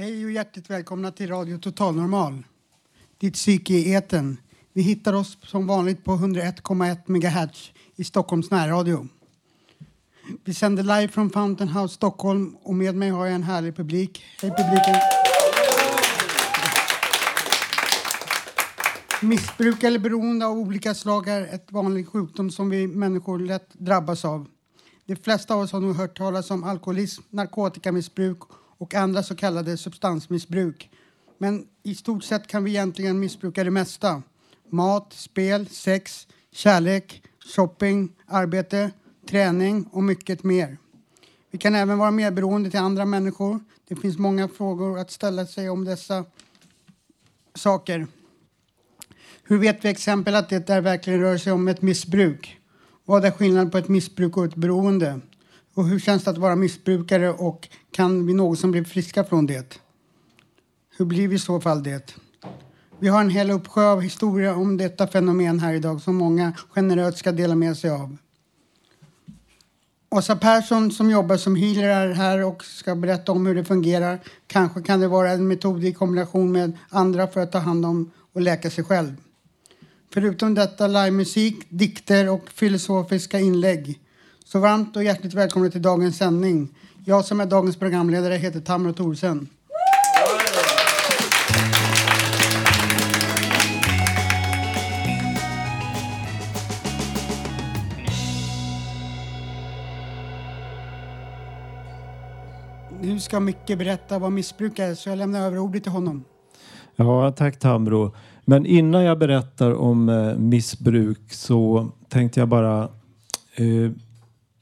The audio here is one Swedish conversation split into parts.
Hej och hjärtligt välkomna till Radio Total Normal. Ditt psyke i eten. Vi hittar oss som vanligt på 101,1 MHz i Stockholms närradio. Vi sänder live från Fountain House Stockholm och med mig har jag en härlig publik. Hej publiken! Missbruk eller beroende av olika slag är ett vanlig sjukdom som vi människor lätt drabbas av. De flesta av oss har nog hört talas om alkoholism, narkotikamissbruk och andra så kallade substansmissbruk. Men i stort sett kan vi egentligen missbruka det mesta. Mat, spel, sex, kärlek, shopping, arbete, träning och mycket mer. Vi kan även vara medberoende till andra människor. Det finns många frågor att ställa sig om dessa saker. Hur vet vi exempel att det där verkligen rör sig om ett missbruk? Vad är skillnaden på ett missbruk och ett beroende? Och hur känns det att vara missbrukare och kan vi någonsin bli friska från det? Hur blir vi i så fall det? Vi har en hel uppsjö av historia om detta fenomen här idag som många generöst ska dela med sig av. Åsa Persson som jobbar som healer är här och ska berätta om hur det fungerar. Kanske kan det vara en metod i kombination med andra för att ta hand om och läka sig själv. Förutom detta livemusik, dikter och filosofiska inlägg. Så varmt och hjärtligt välkomna till dagens sändning. Jag som är dagens programledare heter Tamro Thorsen. Nu ska Micke berätta vad missbruk är så jag lämnar över ordet till honom. Ja, tack Tamro. Men innan jag berättar om eh, missbruk så tänkte jag bara eh,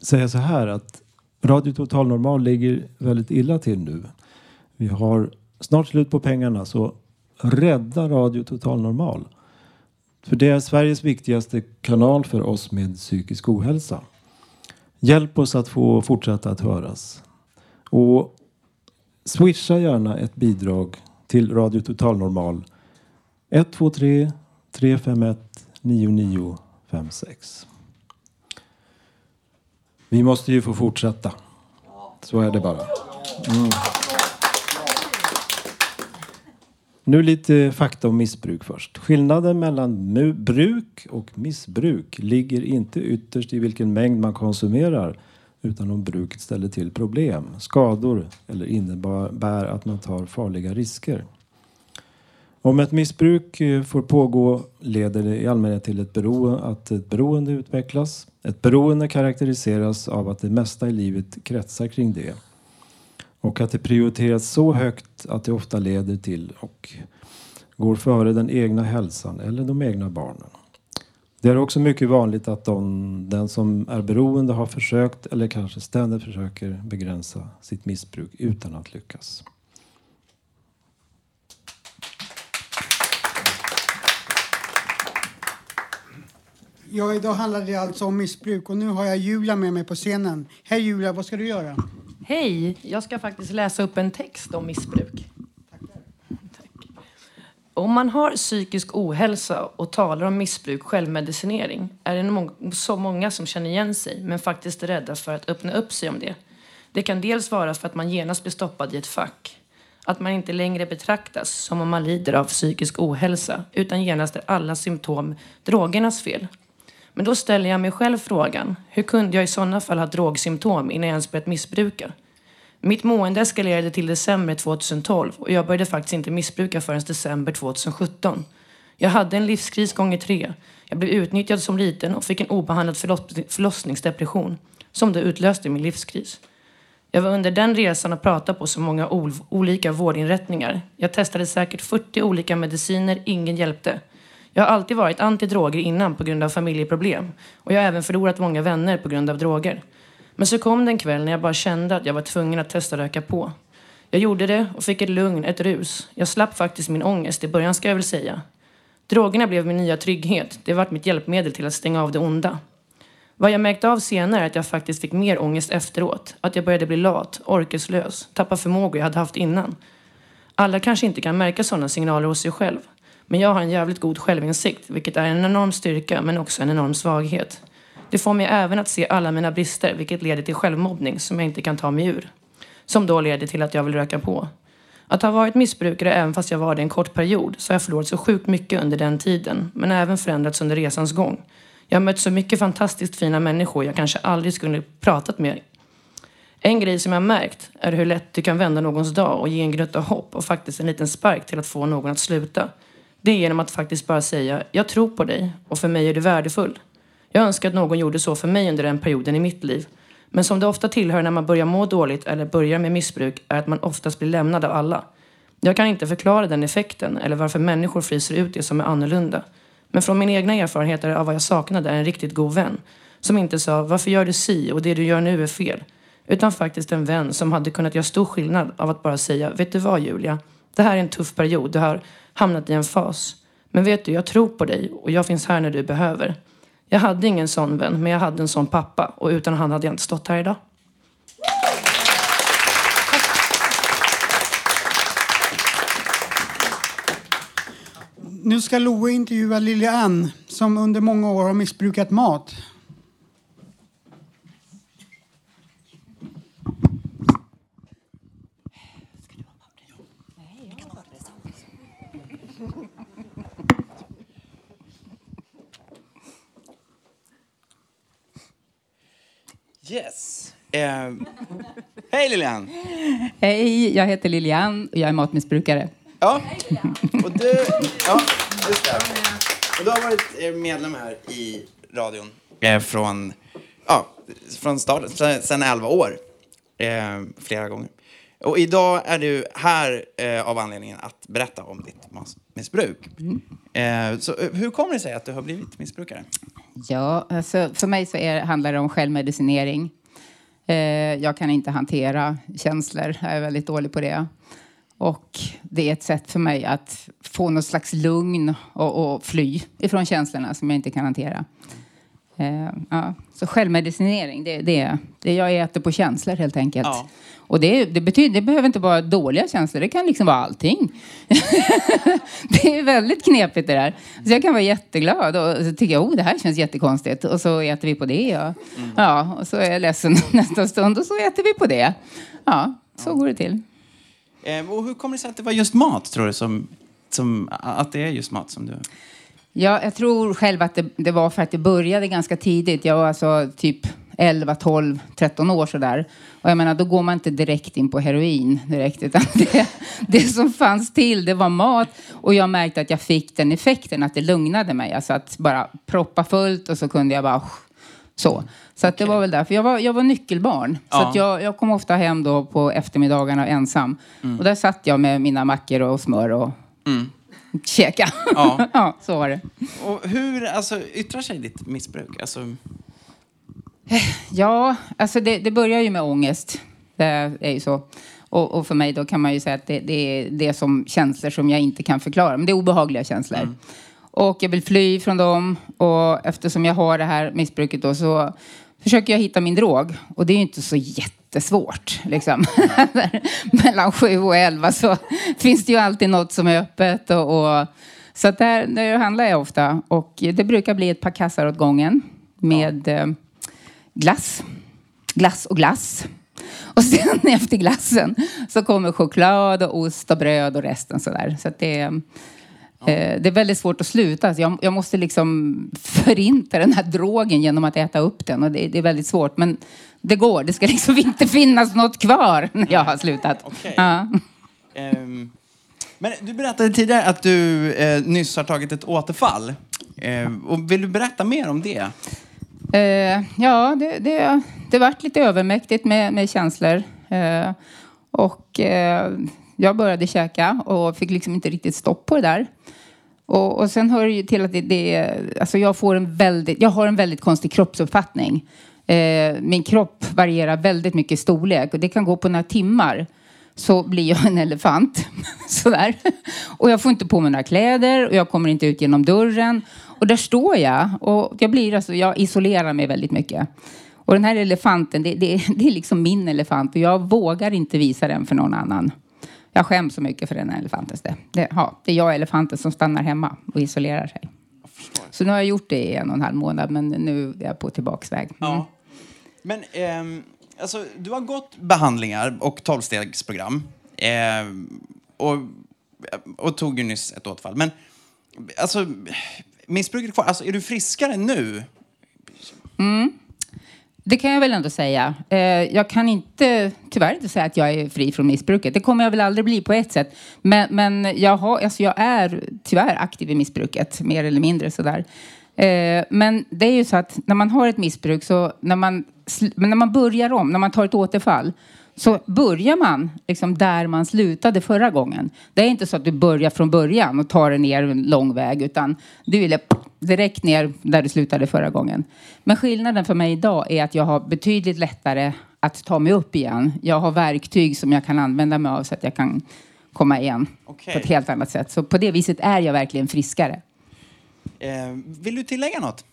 säga så här att Radio Total Normal ligger väldigt illa till nu. Vi har snart slut på pengarna så rädda Radio Total Normal. För det är Sveriges viktigaste kanal för oss med psykisk ohälsa. Hjälp oss att få fortsätta att höras. Och swisha gärna ett bidrag till Radio Total Normal 123 351 9956. Vi måste ju få fortsätta. Så är det bara. Mm. Nu lite fakta om missbruk först. Skillnaden mellan bruk och missbruk ligger inte ytterst i vilken mängd man konsumerar utan om bruket ställer till problem, skador eller innebär att man tar farliga risker. Om ett missbruk eh, får pågå leder det i allmänhet till ett beroende, att ett beroende utvecklas. Ett beroende karaktäriseras av att det mesta i livet kretsar kring det. Och att det prioriteras så högt att det ofta leder till och går före den egna hälsan eller de egna barnen. Det är också mycket vanligt att de, den som är beroende har försökt eller kanske ständigt försöker begränsa sitt missbruk utan att lyckas. Ja, idag handlar det alltså om missbruk och nu har jag Julia med mig på scenen. Hej Julia, vad ska du göra? Hej, jag ska faktiskt läsa upp en text om missbruk. Tack. Om man har psykisk ohälsa och talar om missbruk, självmedicinering, är det må så många som känner igen sig men faktiskt är rädda för att öppna upp sig om det. Det kan dels vara för att man genast blir stoppad i ett fack. Att man inte längre betraktas som om man lider av psykisk ohälsa utan genast är alla symptom drogernas fel. Men då ställer jag mig själv frågan, hur kunde jag i sådana fall ha drogsymptom innan jag ens börjat missbruka? Mitt mående eskalerade till december 2012 och jag började faktiskt inte missbruka förrän december 2017. Jag hade en livskris gånger tre. Jag blev utnyttjad som liten och fick en obehandlad förlossningsdepression som då utlöste min livskris. Jag var under den resan och pratade på så många olika vårdinrättningar. Jag testade säkert 40 olika mediciner, ingen hjälpte. Jag har alltid varit antidroger innan på grund av familjeproblem. Och jag har även förlorat många vänner på grund av droger. Men så kom det en kväll när jag bara kände att jag var tvungen att testa röka på. Jag gjorde det och fick ett lugn, ett rus. Jag slapp faktiskt min ångest i början ska jag väl säga. Drogerna blev min nya trygghet. Det vart mitt hjälpmedel till att stänga av det onda. Vad jag märkte av senare är att jag faktiskt fick mer ångest efteråt. Att jag började bli lat, orkeslös, tappa förmågor jag hade haft innan. Alla kanske inte kan märka sådana signaler hos sig själv. Men jag har en jävligt god självinsikt, vilket är en enorm styrka men också en enorm svaghet. Det får mig även att se alla mina brister, vilket leder till självmobbning som jag inte kan ta mig ur. Som då leder till att jag vill röka på. Att ha varit missbrukare även fast jag var det en kort period så har jag förlorat så sjukt mycket under den tiden, men även förändrats under resans gång. Jag har mött så mycket fantastiskt fina människor jag kanske aldrig skulle pratat med. En grej som jag märkt är hur lätt du kan vända någons dag och ge en gnutta hopp och faktiskt en liten spark till att få någon att sluta. Det är genom att faktiskt bara säga jag tror på dig och för mig är du värdefull. Jag önskar att någon gjorde så för mig under den perioden i mitt liv. Men som det ofta tillhör när man börjar må dåligt eller börjar med missbruk är att man oftast blir lämnad av alla. Jag kan inte förklara den effekten eller varför människor fryser ut det som är annorlunda. Men från min egna erfarenheter av vad jag saknade är en riktigt god vän. Som inte sa varför gör du si och det du gör nu är fel. Utan faktiskt en vän som hade kunnat göra stor skillnad av att bara säga vet du vad Julia? Det här är en tuff period. Du har hamnat i en fas. Men vet du, jag tror på dig och jag finns här när du behöver. Jag hade ingen sån vän, men jag hade en sån pappa och utan han hade jag inte stått här idag. Nu ska Loe intervjua Lilian som under många år har missbrukat mat. Yes. Eh, hej Lilian! Hej, jag heter Lilian och jag är matmissbrukare. Ja, och du, ja, just det. Och du har varit eh, medlem här i radion eh, från, ja, från starten, sedan 11 år. Eh, flera gånger. Och idag är du här eh, av anledningen att berätta om ditt missbruk. Mm. Eh, så eh, hur kommer det sig att du har blivit missbrukare? Ja, alltså, för mig så är, handlar det om självmedicinering. Eh, jag kan inte hantera känslor, jag är väldigt dålig på det. Och det är ett sätt för mig att få något slags lugn och, och fly ifrån känslorna som jag inte kan hantera. Eh, ja. Så självmedicinering, det, det, det jag äter på känslor helt enkelt. Ja. Och det, det, betyder, det behöver inte vara dåliga känslor, det kan liksom vara allting. det är väldigt knepigt det där. Så jag kan vara jätteglad och så tycker jag, oh det här känns jättekonstigt. Och så äter vi på det. Och, mm. Ja, och så är jag ledsen nästa stund och så äter vi på det. Ja, så ja. går det till. Eh, och hur kommer det sig att det var just mat, tror du, som, som, att det är just mat som du... Ja, jag tror själv att det, det var för att det började ganska tidigt. Jag var alltså typ 11, 12, 13 år sådär. Och jag menar, då går man inte direkt in på heroin direkt. Utan det, det som fanns till, det var mat. Och jag märkte att jag fick den effekten, att det lugnade mig. Alltså att bara proppa fullt och så kunde jag bara så. Så att det var väl därför. Jag var, jag var nyckelbarn. Ja. Så att jag, jag kom ofta hem då på eftermiddagarna ensam. Mm. Och där satt jag med mina mackor och smör och mm. Käka. Ja. ja, så var det. Och hur alltså, yttrar sig ditt missbruk? Alltså... Ja, alltså det, det börjar ju med ångest. Det är ju så. Och, och, för mig då kan man ju säga att det, det, är det som känslor som jag inte kan förklara. Men det är obehagliga känslor. Mm. Och jag vill fly från dem. Och eftersom jag har det här missbruket då så försöker jag hitta min drog. Och det är ju inte så jättesvårt. Liksom. Mellan sju och elva så finns det ju alltid något som är öppet. Och, och så att där, där handlar jag ofta. Och det brukar bli ett par kassar åt gången med. Eh, glass. Glass och glass. Och sen efter glassen så kommer choklad och ost och bröd och resten sådär. Så att det. Eh, det är väldigt svårt att sluta. Jag, jag, måste liksom förinta den här drogen genom att äta upp den. Och det, det, är väldigt svårt. Men det går. Det ska liksom inte finnas något kvar när jag har slutat. Okay. Ja. Um, men du berättade tidigare att du eh, nyss har tagit ett återfall. Eh, och vill du berätta mer om det? Eh, ja, det, det, det vart lite övermäktigt med, med känslor. Eh, och eh, jag började käka och fick liksom inte riktigt stopp på det där. Och, och sen hör det ju till att det, det alltså jag, får en väldigt, jag har en väldigt konstig kroppsuppfattning. Eh, min kropp varierar väldigt mycket i storlek och det kan gå på några timmar. så blir jag en elefant. Sådär. Och jag får inte på mig några kläder och jag kommer inte ut genom dörren. Och där står jag och jag, blir alltså, jag isolerar mig väldigt mycket. Och den här elefanten, det, det, det är liksom min elefant och jag vågar inte visa den för någon annan. Jag skäms så mycket för den elefanten. Det, det, ja, det är jag elefanten som stannar hemma och isolerar sig. Så nu har jag gjort det i en och en halv månad men nu är jag på tillbaks väg. Mm. Ja. Men ehm, alltså, du har gått behandlingar och tolvstegsprogram. Ehm, och, och tog ju nyss ett återfall. Men alltså, missbruket kvar. Alltså, är du friskare nu? Det kan jag väl ändå säga. Eh, jag kan inte, tyvärr inte säga att jag är fri från missbruket. Det kommer jag väl aldrig bli på ett sätt. Men, men jag, har, alltså jag är tyvärr aktiv i missbruket, mer eller mindre sådär. Eh, men det är ju så att när man har ett missbruk, så när man, när man börjar om, när man tar ett återfall, så börjar man liksom där man slutade förra gången. Det är inte så att du börjar från början och tar det ner en lång väg, utan du vill direkt ner där du slutade förra gången. Men skillnaden för mig idag är att jag har betydligt lättare att ta mig upp igen. Jag har verktyg som jag kan använda mig av så att jag kan komma igen Okej. på ett helt annat sätt. Så på det viset är jag verkligen friskare. Ehm, vill du tillägga något?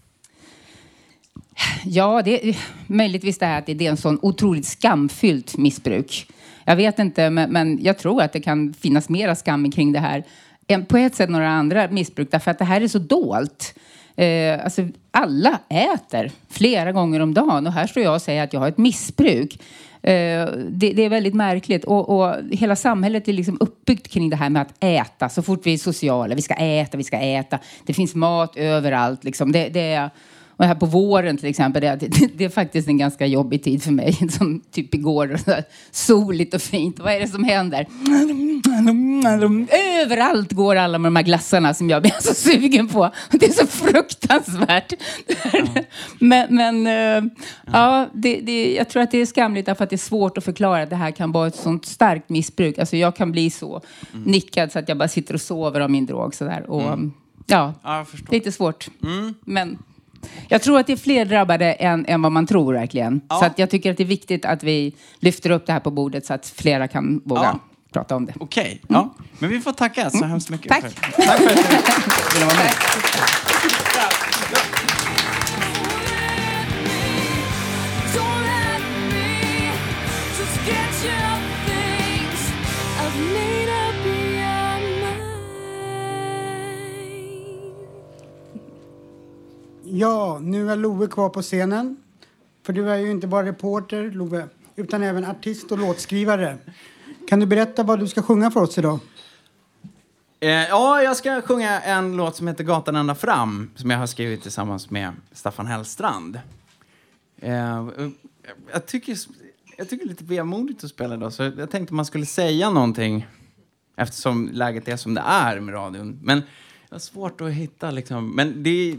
Ja, det är möjligtvis det här att det är en sån otroligt skamfyllt missbruk. Jag vet inte, men, men jag tror att det kan finnas mera skam kring det här än på ett sätt några andra missbruk, därför att det här är så dolt. Eh, alltså, alla äter flera gånger om dagen och här står jag och säger att jag har ett missbruk. Eh, det, det är väldigt märkligt och, och hela samhället är liksom uppbyggt kring det här med att äta. Så fort vi är sociala, vi ska äta, vi ska äta. Det finns mat överallt. Liksom. Det, det är, och här på våren till exempel, det, det, det är faktiskt en ganska jobbig tid för mig. Som typ igår, så soligt och fint. Vad är det som händer? Överallt går alla med de här glassarna som jag blir så sugen på. Det är så fruktansvärt. Men, men eh, ja, det, det, jag tror att det är skamligt därför att det är svårt att förklara att det här kan vara ett sånt starkt missbruk. Alltså jag kan bli så nickad så att jag bara sitter och sover av min drog. Sådär. Och, ja, Ja, förstår. lite svårt. Men jag tror att det är fler drabbade än, än vad man tror verkligen. Ja. Så att jag tycker att det är viktigt att vi lyfter upp det här på bordet så att flera kan våga Ja. prata om det. Okej, ja. Men vi får tacka så hemskt mycket. Tack. För, tack för att du ville vara med. Ja, nu är Love kvar på scenen. För du är ju inte bara reporter, Love, utan även artist och låtskrivare. Kan du berätta vad du ska sjunga för oss idag? Eh, ja, jag ska sjunga en låt som heter Gatan ända fram som jag har skrivit tillsammans med Staffan Hellstrand. Eh, jag, tycker, jag tycker det är lite vemodigt att spela idag så jag tänkte man skulle säga någonting eftersom läget är som det är med radion. Men jag har svårt att hitta liksom. Men det,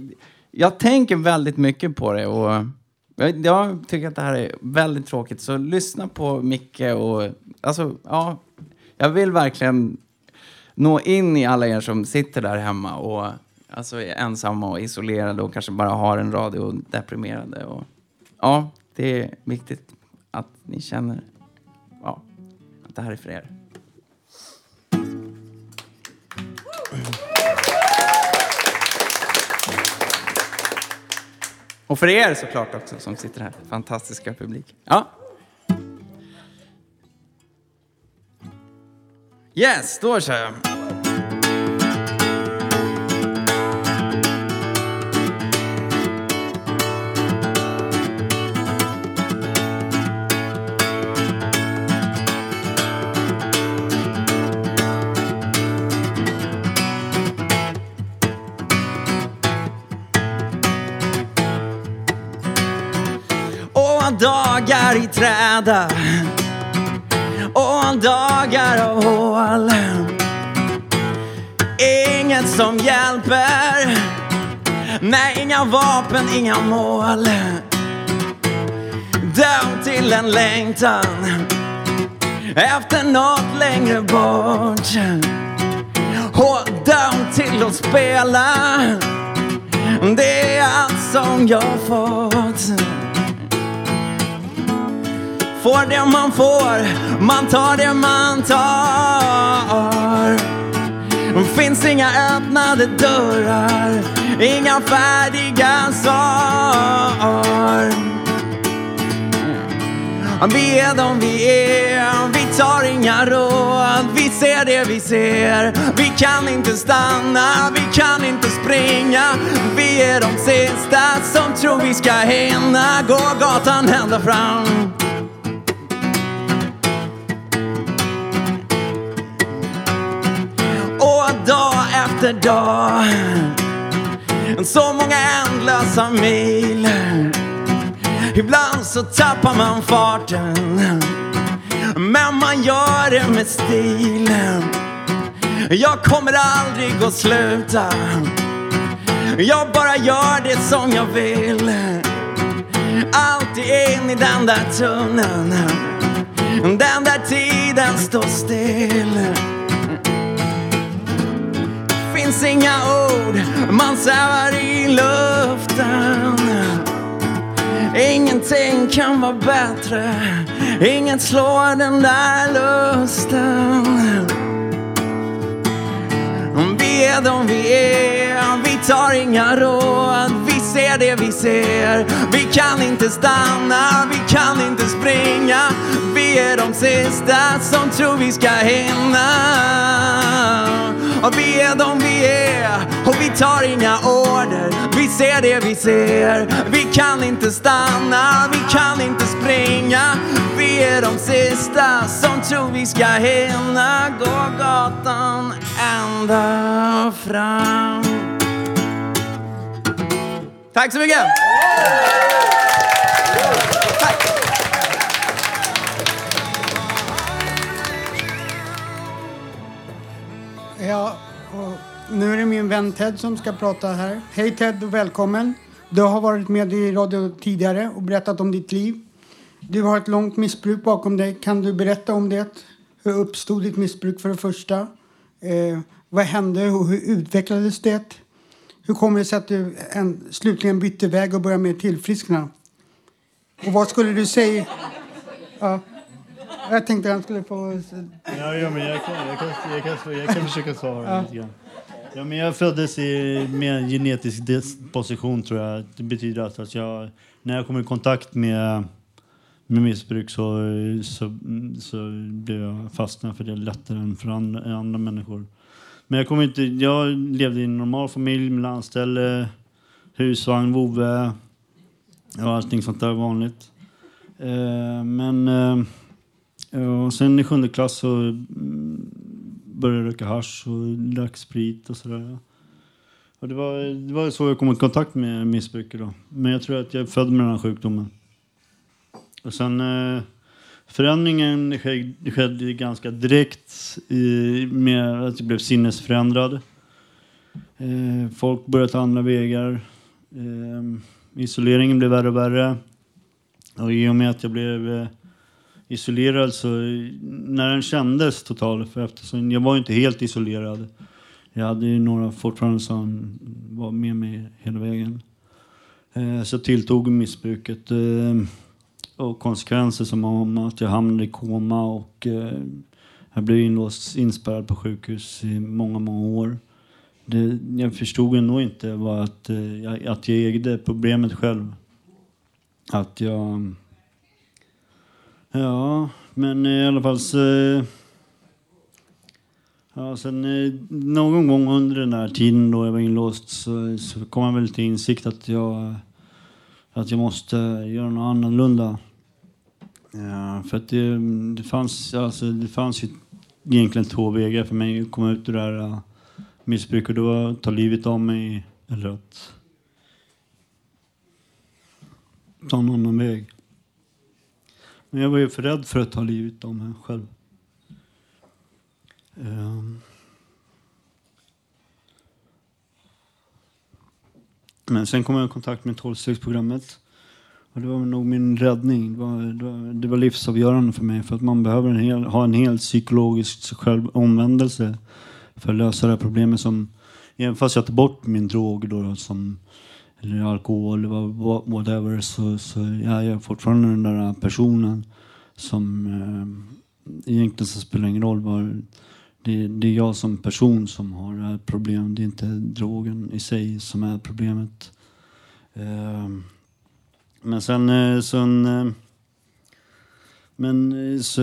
jag tänker väldigt mycket på det och jag, jag tycker att det här är väldigt tråkigt. Så lyssna på Micke och alltså, ja. Jag vill verkligen nå in i alla er som sitter där hemma och alltså är ensamma och isolerade och kanske bara har en radio och deprimerade. Och, ja, det är viktigt att ni känner ja, att det här är för er. Och för er såklart också som sitter här. Fantastiska publik. Ja. Yes, då kör jag. Och dagar i träda och dagar av hål. Inget som hjälper. Nej, inga vapen, inga mål. Dömd till en längtan. Efter något längre bort. Och dömd till att spela. Det är allt som jag fått får det man får, man tar det man tar. Finns inga öppnade dörrar, inga färdiga svar. Vi är de vi är, vi tar inga råd, vi ser det vi ser. Vi kan inte stanna, vi kan inte springa. Vi är de sista som tror vi ska hinna gå gatan ända fram. Efter dag, så många ändlösa mil. Ibland så tappar man farten. Men man gör det med stil. Jag kommer aldrig att sluta. Jag bara gör det som jag vill. Alltid in i den där tunneln. Den där tiden står still. Finns inga ord, man svävar i luften. Ingenting kan vara bättre. Inget slår den där lusten. Vi är de vi är. Vi tar inga råd. Vi ser det vi ser. Vi kan inte stanna. Vi kan inte springa. Vi är de sista som tror vi ska hinna och vi är de vi är. Och vi tar inga order. Vi ser det vi ser. Vi kan inte stanna, vi kan inte springa. Vi är de sista som tror vi ska hinna gå gatan ända fram. Tack så mycket! Ja, och nu är det min vän Ted som ska prata här. Hej Ted och välkommen. Du har varit med i radio tidigare och berättat om ditt liv. Du har ett långt missbruk bakom dig. Kan du berätta om det? Hur uppstod ditt missbruk för det första? Eh, vad hände och hur utvecklades det? Hur kommer det sig att du en, slutligen bytte väg och började med tillfriskna? Och vad skulle du säga? Ja. Jag tänkte han skulle få... Ja, ja men jag kan, jag kan, jag kan, jag kan försöka svara lite grann. Ja, men jag föddes i, med en genetisk disposition, tror jag. Det betyder alltså att jag, när jag kom i kontakt med, med missbruk så, så, så blev jag fastnad för det lättare än för andra, andra människor. Men jag, kom inte, jag levde i en normal familj med landställe, husvagn, vovve och allting sånt där vanligt. Eh, men... Eh, och sen i sjunde klass så mm, började jag röka hasch och drack sprit och sådär. Och det, var, det var så jag kom i kontakt med missbruket då. Men jag tror att jag är född med den här sjukdomen. Och sen eh, förändringen skedde, skedde ganska direkt i, med att jag blev sinnesförändrad. Eh, folk började ta andra vägar. Eh, isoleringen blev värre och värre. Och i och med att jag blev eh, isolerad så när den kändes total, för eftersom jag var ju inte helt isolerad. Jag hade ju några fortfarande som var med mig hela vägen. Eh, så tilltog missbruket eh, och konsekvenser som om att jag hamnade i koma och eh, jag blev inlåst, inspärrad på sjukhus i många, många år. Det jag förstod ändå inte var att, eh, jag, att jag ägde problemet själv. Att jag Ja, men i alla fall så... Ja, sen eh, någon gång under den där tiden då jag var inlåst så, så kom jag väl till insikt att jag, att jag måste göra något annorlunda. Ja, för att det, det, fanns, alltså, det fanns ju egentligen två vägar för mig att komma ut ur det här eh, missbruket. Det var att ta livet av mig eller att ta en annan väg. Men jag var ju för rädd för att ta livet av mig själv. Ehm. Men sen kom jag i kontakt med tolvstegsprogrammet. Och det var nog min räddning. Det var, det, var, det var livsavgörande för mig. För att man behöver en hel, ha en hel psykologisk självomvändelse för att lösa det här problemet. Som, även fast jag tog bort min drog då, som eller alkohol whatever så, så jag är fortfarande den där personen som eh, egentligen så spelar det ingen roll. Var, det, det är jag som person som har det här problemet. Det är inte drogen i sig som är problemet. Eh, men sen... Eh, sen eh, men, eh, så,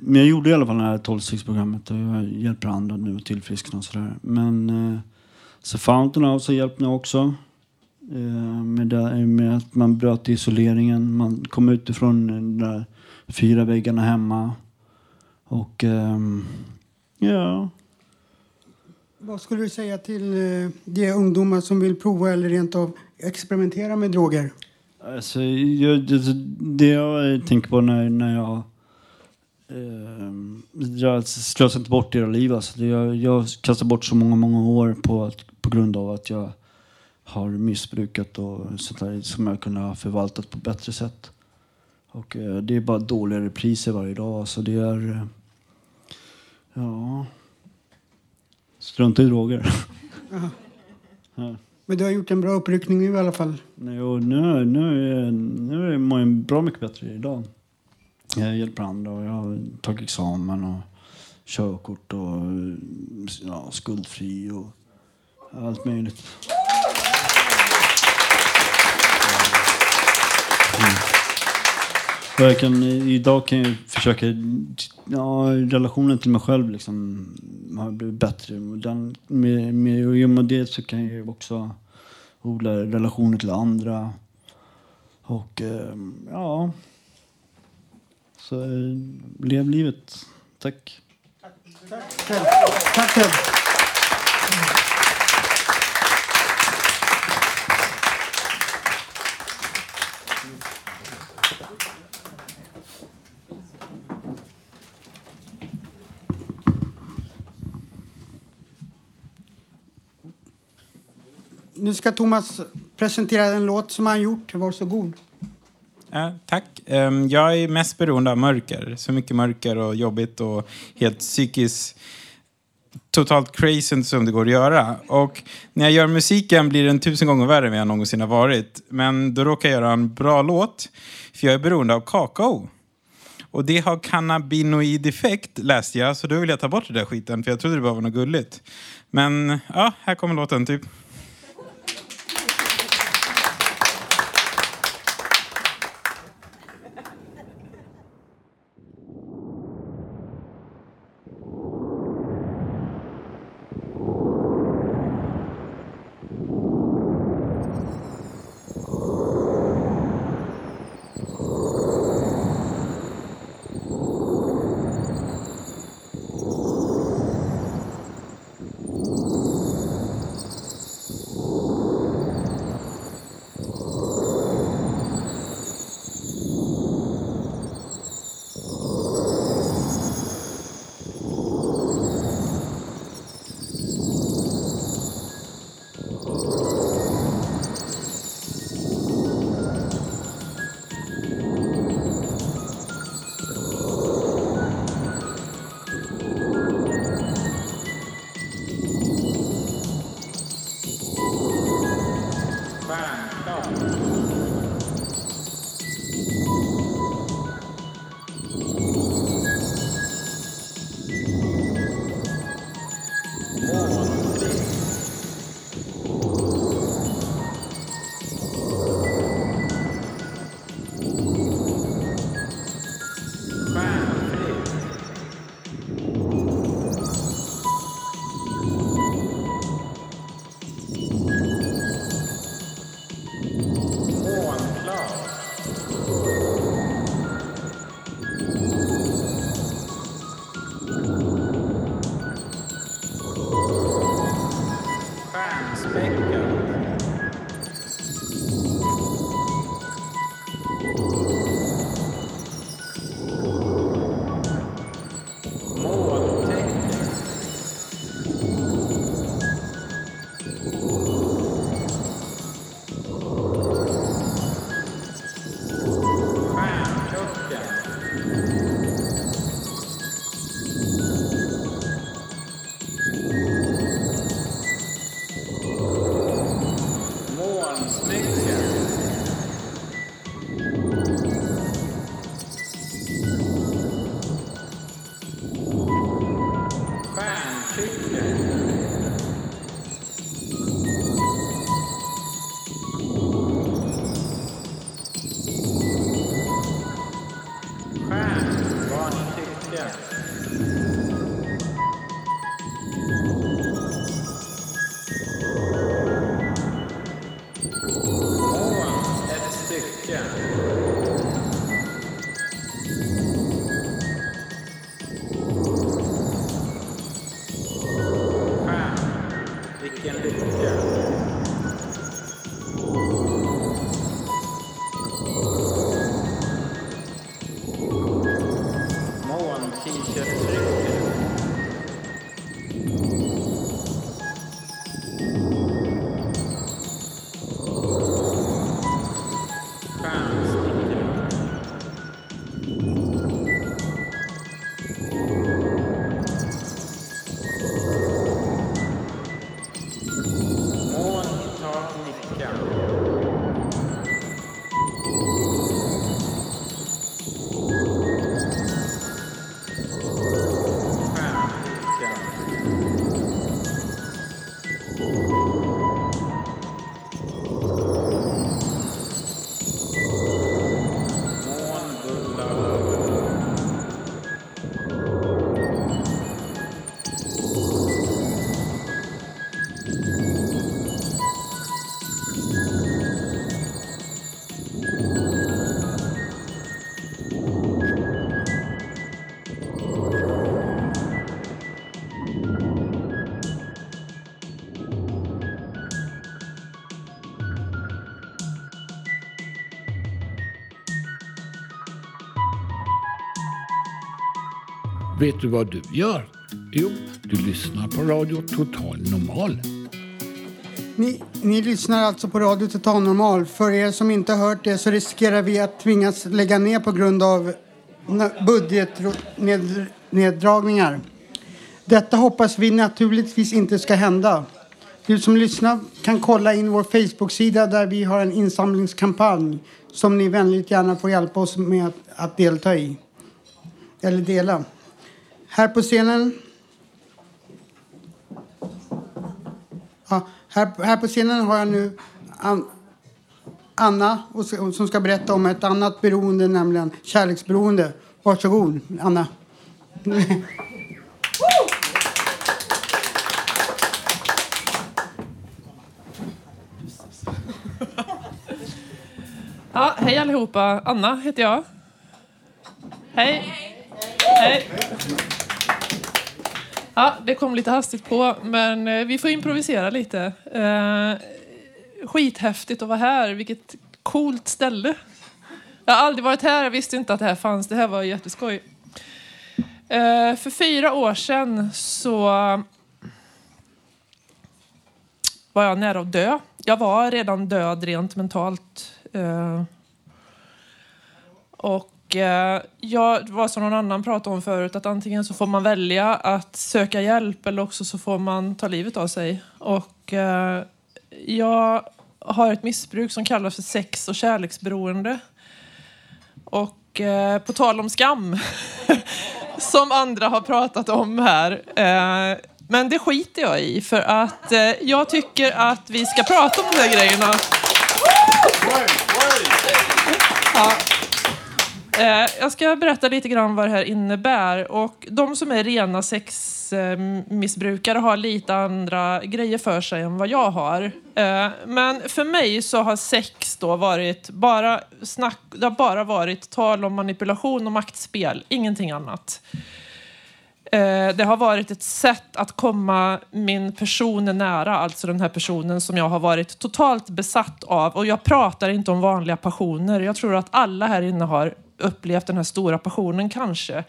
men jag gjorde i alla fall det här 12-stegsprogrammet och jag hjälper andra nu att tillfriskna och sådär. Men eh, så Fountain House har hjälpt mig också. Eh, med, det, med att man bröt isoleringen. Man kom utifrån de där fyra väggarna hemma. Och ehm, ja, Vad skulle du säga till eh, de ungdomar som vill prova eller rent av experimentera med droger? Alltså, jag, det, jag tänker på när, när jag... Eh, jag slösar inte bort era liv. Alltså. Jag, jag kastar bort så många, många år på, att, på grund av att jag har missbrukat och sånt där som jag kunde ha förvaltat på bättre sätt. Och eh, det är bara dåliga repriser varje dag. Alltså, det är... Eh, ja... Strunta i droger. Men du har gjort en bra uppryckning nu i alla fall. Och nu, nu, är, nu är mår jag bra mycket bättre idag. Jag hjälper andra och jag har tagit examen och körkort och ja, skuldfri och allt möjligt. Mm. Jag kan, idag kan jag försöka... Ja, relationen till mig själv liksom, har blivit bättre. Och Den, med, med, och i och med det så kan jag också odla relationer till andra. Och eh, ja... Så eh, lev livet. Tack. Tack Ted. Nu ska Thomas presentera en låt som han gjort. Varsågod. Ja, tack. Ehm, jag är mest beroende av mörker. Så mycket mörker och jobbigt och helt psykiskt totalt crazy som det går att göra. Och när jag gör musiken blir den tusen gånger värre än vad jag någonsin har varit. Men då råkar jag göra en bra låt, för jag är beroende av kakao. Och det har cannabinoid-effekt läste jag, så då vill jag ta bort den där skiten, för jag trodde det bara var något gulligt. Men ja, här kommer låten typ. Vet du vad du gör? Jo, du lyssnar på Radio Total Normal. Ni, ni lyssnar alltså på Radio Total Normal. För er som inte har hört det så riskerar vi att tvingas lägga ner på grund av budgetneddragningar. Detta hoppas vi naturligtvis inte ska hända. Du som lyssnar kan kolla in vår Facebook-sida där vi har en insamlingskampanj som ni vänligt gärna får hjälpa oss med att, att delta i. Eller dela. Här på scenen Ja, här, här på scenen har jag nu An, Anna och, som ska berätta om ett annat beroende, nämligen kärleksberoende. Varsågod, Anna. Ja, hej allihopa. Anna heter jag. Hej. Hej. Ja, det kom lite hastigt på, men eh, vi får improvisera lite. Eh, skithäftigt att vara här. Vilket coolt ställe. Jag har aldrig varit här, jag visste inte att det här fanns. Det här var jätteskoj. Eh, för fyra år sedan så var jag nära att dö. Jag var redan död rent mentalt. Eh, och eh, jag, det var som någon annan pratade om förut, att antingen så får man välja att söka hjälp eller också så får man ta livet av sig. Och eh, jag har ett missbruk som kallas för sex och kärleksberoende. Och eh, på tal om skam, som andra har pratat om här. Eh, men det skiter jag i för att eh, jag tycker att vi ska prata om de här grejerna. Ja. Eh, jag ska berätta lite grann vad det här innebär. Och de som är rena sexmissbrukare har lite andra grejer för sig än vad jag har. Eh, men för mig så har sex då varit bara snack, det har bara varit tal om manipulation och maktspel, ingenting annat. Eh, det har varit ett sätt att komma min person nära, alltså den här personen som jag har varit totalt besatt av. Och jag pratar inte om vanliga passioner. Jag tror att alla här inne har upplevt den här stora passionen kanske.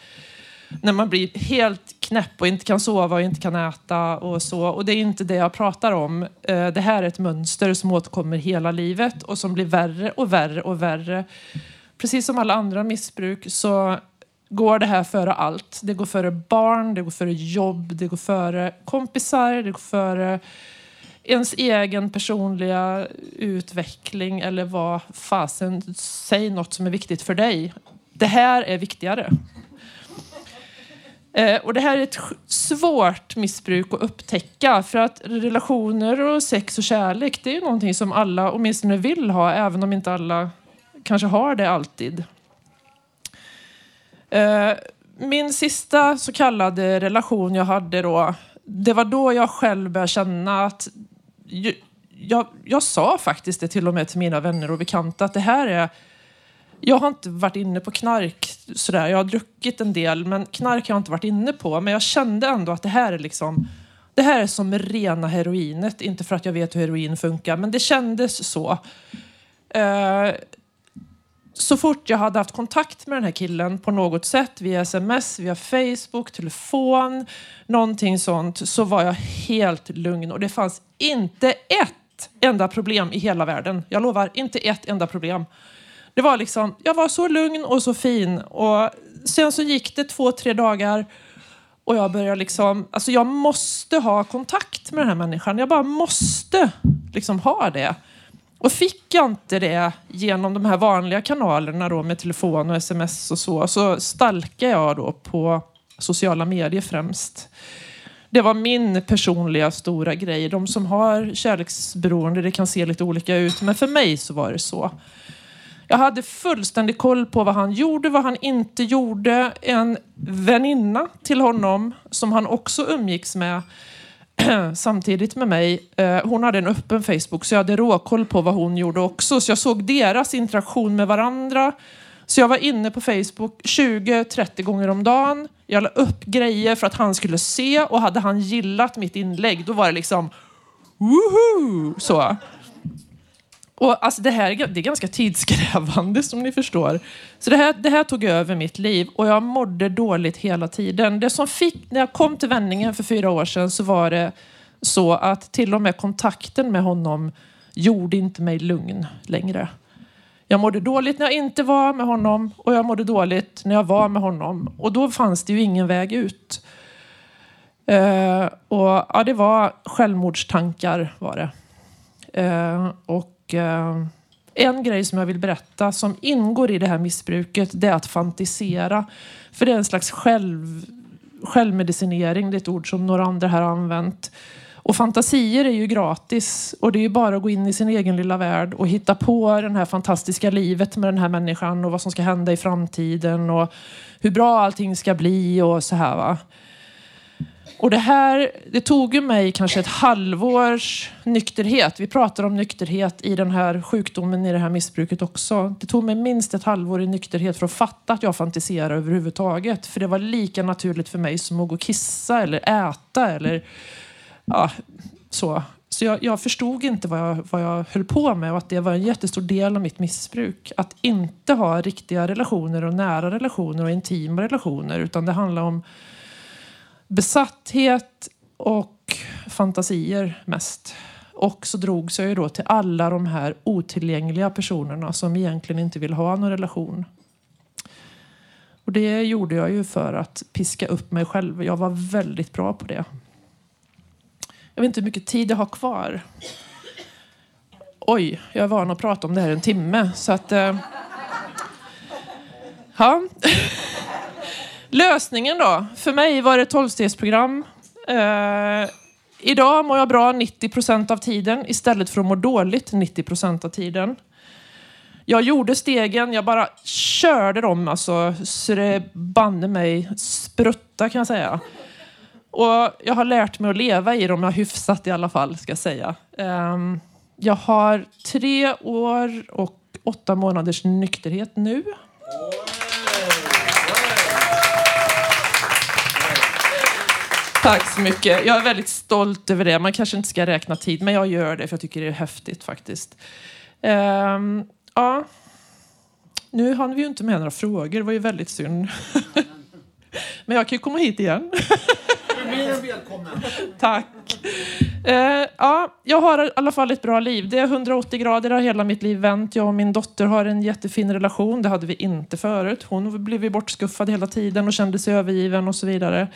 När man blir helt knäpp och inte kan sova och inte kan äta och så. Och det är inte det jag pratar om. Eh, det här är ett mönster som återkommer hela livet och som blir värre och värre och värre. Precis som alla andra missbruk så går det här före allt. Det går före barn, det går före jobb, det går före kompisar, det går före ens egen personliga utveckling eller vad fasen, säg något som är viktigt för dig. Det här är viktigare. Eh, och det här är ett svårt missbruk att upptäcka för att relationer och sex och kärlek det är ju någonting som alla åtminstone vill ha även om inte alla kanske har det alltid. Eh, min sista så kallade relation jag hade då, det var då jag själv började känna att jag, jag sa faktiskt det till och med till mina vänner och bekanta att det här är jag har inte varit inne på knark sådär. Jag har druckit en del, men knark har jag inte varit inne på. Men jag kände ändå att det här är liksom det här är som rena heroinet. Inte för att jag vet hur heroin funkar, men det kändes så. Eh, så fort jag hade haft kontakt med den här killen på något sätt, via sms, via Facebook, telefon, någonting sånt, så var jag helt lugn. Och det fanns inte ett enda problem i hela världen. Jag lovar, inte ett enda problem. Det var liksom, jag var så lugn och så fin. Och sen så gick det två, tre dagar och jag började liksom, alltså jag måste ha kontakt med den här människan. Jag bara måste liksom ha det. Och fick jag inte det genom de här vanliga kanalerna då med telefon och sms och så, så stalkade jag då på sociala medier främst. Det var min personliga stora grej. De som har kärleksberoende, det kan se lite olika ut, men för mig så var det så. Jag hade fullständig koll på vad han gjorde, vad han inte gjorde. En väninna till honom, som han också umgicks med samtidigt med mig, eh, hon hade en öppen Facebook, så jag hade råkoll på vad hon gjorde också. Så jag såg deras interaktion med varandra. Så jag var inne på Facebook 20-30 gånger om dagen. Jag la upp grejer för att han skulle se och hade han gillat mitt inlägg, då var det liksom woho! Så. Och alltså det här är, det är ganska tidskrävande som ni förstår. Så det här, det här tog över mitt liv och jag mådde dåligt hela tiden. Det som fick, när jag kom till vändningen för fyra år sedan så var det så att till och med kontakten med honom gjorde inte mig lugn längre. Jag mådde dåligt när jag inte var med honom och jag mådde dåligt när jag var med honom. Och då fanns det ju ingen väg ut. Uh, och ja, det var självmordstankar var det. Uh, och eh, en grej som jag vill berätta som ingår i det här missbruket det är att fantisera. För det är en slags själv, självmedicinering. Det är ett ord som några andra här har använt. Och fantasier är ju gratis och det är ju bara att gå in i sin egen lilla värld och hitta på det här fantastiska livet med den här människan och vad som ska hända i framtiden och hur bra allting ska bli och så här va. Och det här, det tog ju mig kanske ett halvårs nykterhet. Vi pratar om nykterhet i den här sjukdomen, i det här missbruket också. Det tog mig minst ett halvår i nykterhet för att fatta att jag fantiserar överhuvudtaget. För det var lika naturligt för mig som att gå och kissa eller äta eller ja, så. Så jag, jag förstod inte vad jag, vad jag höll på med och att det var en jättestor del av mitt missbruk. Att inte ha riktiga relationer och nära relationer och intima relationer utan det handlar om besatthet och fantasier mest. Och så drogs jag ju då till alla de här otillgängliga personerna som egentligen inte vill ha någon relation. Och det gjorde jag ju för att piska upp mig själv. Jag var väldigt bra på det. Jag vet inte hur mycket tid jag har kvar. Oj, jag är van att prata om det här en timme. Så att... Eh, ja. Lösningen då? För mig var det tolvstegsprogram. Eh, idag mår jag bra 90 procent av tiden istället för att må dåligt 90 procent av tiden. Jag gjorde stegen, jag bara körde dem alltså, så det banne mig sprutta kan jag säga. Och jag har lärt mig att leva i dem, jag har hyfsat i alla fall ska jag säga. Ehm, jag har tre år och åtta månaders nykterhet nu. Tack så mycket. Jag är väldigt stolt över det. Man kanske inte ska räkna tid, men jag gör det för jag tycker det är häftigt faktiskt. Ehm, ja. Nu hann vi ju inte med några frågor, det var ju väldigt synd. men jag kan ju komma hit igen. Mer än välkommen. Tack. Eh, ja, jag har i alla fall ett bra liv. Det är 180 grader, har hela mitt liv vänt. Jag och min dotter har en jättefin relation. Det hade vi inte förut. Hon blev ju bortskuffad hela tiden och kände sig övergiven och så vidare.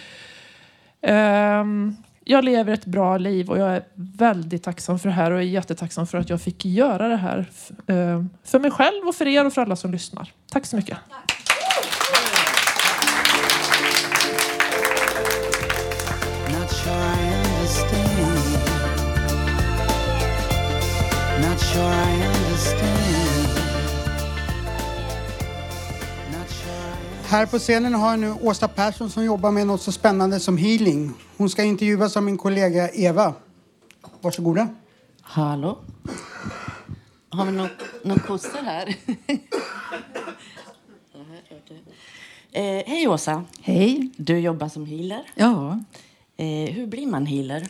Um, jag lever ett bra liv och jag är väldigt tacksam för det här och är jättetacksam för att jag fick göra det här ehm, för mig själv och för er och för alla som lyssnar. Tack så mycket. Här på scenen har jag nu Åsa Persson som jobbar med något så spännande som healing. Hon ska intervjuas av min kollega Eva. Varsågoda. Hallå? Har vi några någon kossor här? eh, hej Åsa. Hej. Du jobbar som healer. Ja. Eh, hur blir man healer?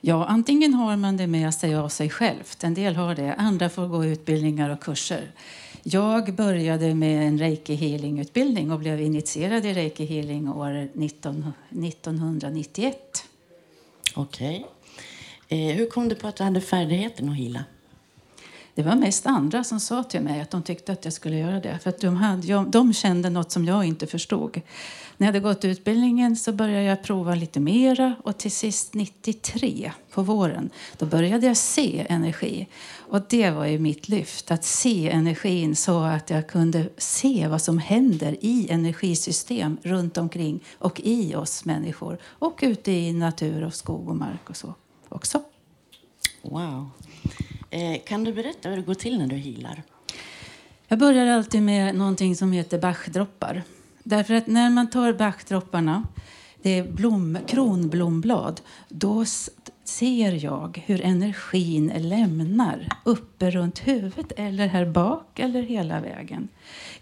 Ja, antingen har man det med sig av sig självt. En del har det. Andra får gå utbildningar och kurser. Jag började med en reiki healing-utbildning och blev initierad i reiki healing år 19, 1991. Okej. Eh, hur kom du på att du hade färdigheten att heala? Det var mest andra som sa till mig att de tyckte att jag skulle göra det. För att de, hade, de kände något som jag inte förstod. När jag hade gått utbildningen så började jag prova lite mera och till sist 93 på våren då började jag se energi. Och det var ju mitt lyft, att se energin så att jag kunde se vad som händer i energisystem runt omkring och i oss människor och ute i natur och skog och mark och så också. Wow. Eh, kan du berätta hur det går till när du healar? Jag börjar alltid med någonting som heter Bachdroppar. Därför att när man tar Bachdropparna, det är blom, kronblomblad, då ser jag hur energin lämnar uppe runt huvudet eller här bak eller hela vägen.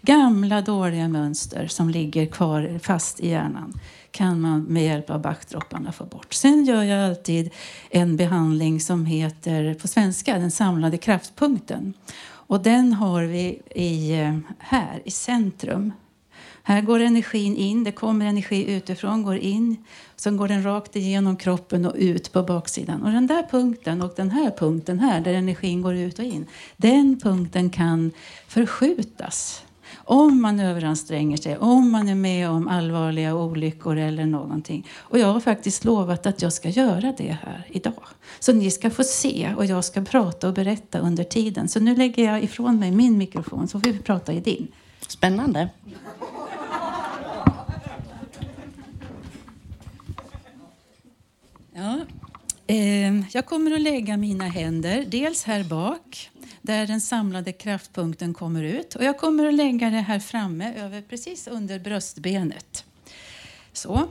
Gamla dåliga mönster som ligger kvar fast i hjärnan kan man med hjälp av Bachdropparna få bort. Sen gör jag alltid en behandling som heter på svenska den samlade kraftpunkten. Och den har vi i, eh, här i centrum. Här går energin in, det kommer energi utifrån, går in. Sen går den rakt igenom kroppen och ut på baksidan. Och den där punkten och den här punkten här, där energin går ut och in. Den punkten kan förskjutas. Om man överanstränger sig, om man är med om allvarliga olyckor eller någonting. Och jag har faktiskt lovat att jag ska göra det här idag. Så ni ska få se och jag ska prata och berätta under tiden. Så nu lägger jag ifrån mig min mikrofon så får vi prata i din. Spännande. Ja. Ehm, jag kommer att lägga mina händer dels här bak där den samlade kraftpunkten kommer ut. Och jag kommer att lägga det här framme över precis under bröstbenet. Så.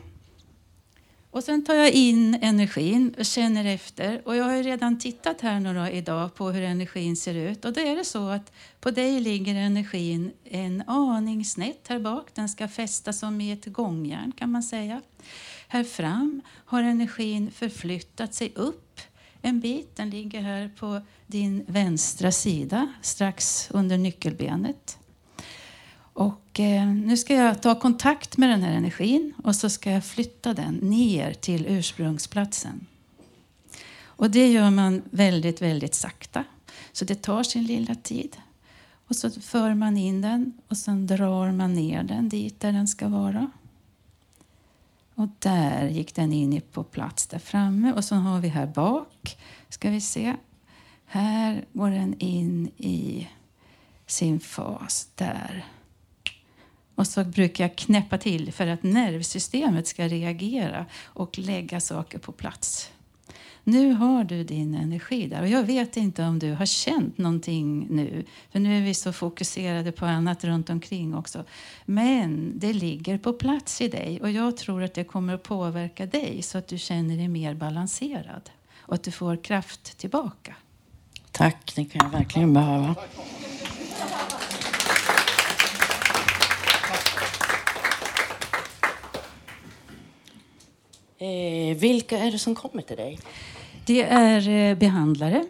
Och sen tar jag in energin och känner efter. Och jag har ju redan tittat här några idag på hur energin ser ut. Och då är det så att på dig ligger energin en aning snett här bak. Den ska fästa som i ett gångjärn kan man säga. Här fram har energin förflyttat sig upp en bit. Den ligger här på din vänstra sida, strax under nyckelbenet. Och eh, nu ska jag ta kontakt med den här energin och så ska jag flytta den ner till ursprungsplatsen. Och det gör man väldigt, väldigt sakta. Så det tar sin lilla tid. Och så för man in den och sen drar man ner den dit där den ska vara. Och där gick den in på plats där framme. Och så har vi här bak, ska vi se. Här går den in i sin fas där. Och så brukar jag knäppa till för att nervsystemet ska reagera och lägga saker på plats. Nu har du din energi där. Och jag vet inte om du har känt någonting nu. För nu är vi så fokuserade på annat runt omkring också. Men det ligger på plats i dig. Och jag tror att det kommer att påverka dig så att du känner dig mer balanserad. Och att du får kraft tillbaka. Tack, det kan jag verkligen behöva. Eh, vilka är det som kommer till dig? Det är eh, behandlare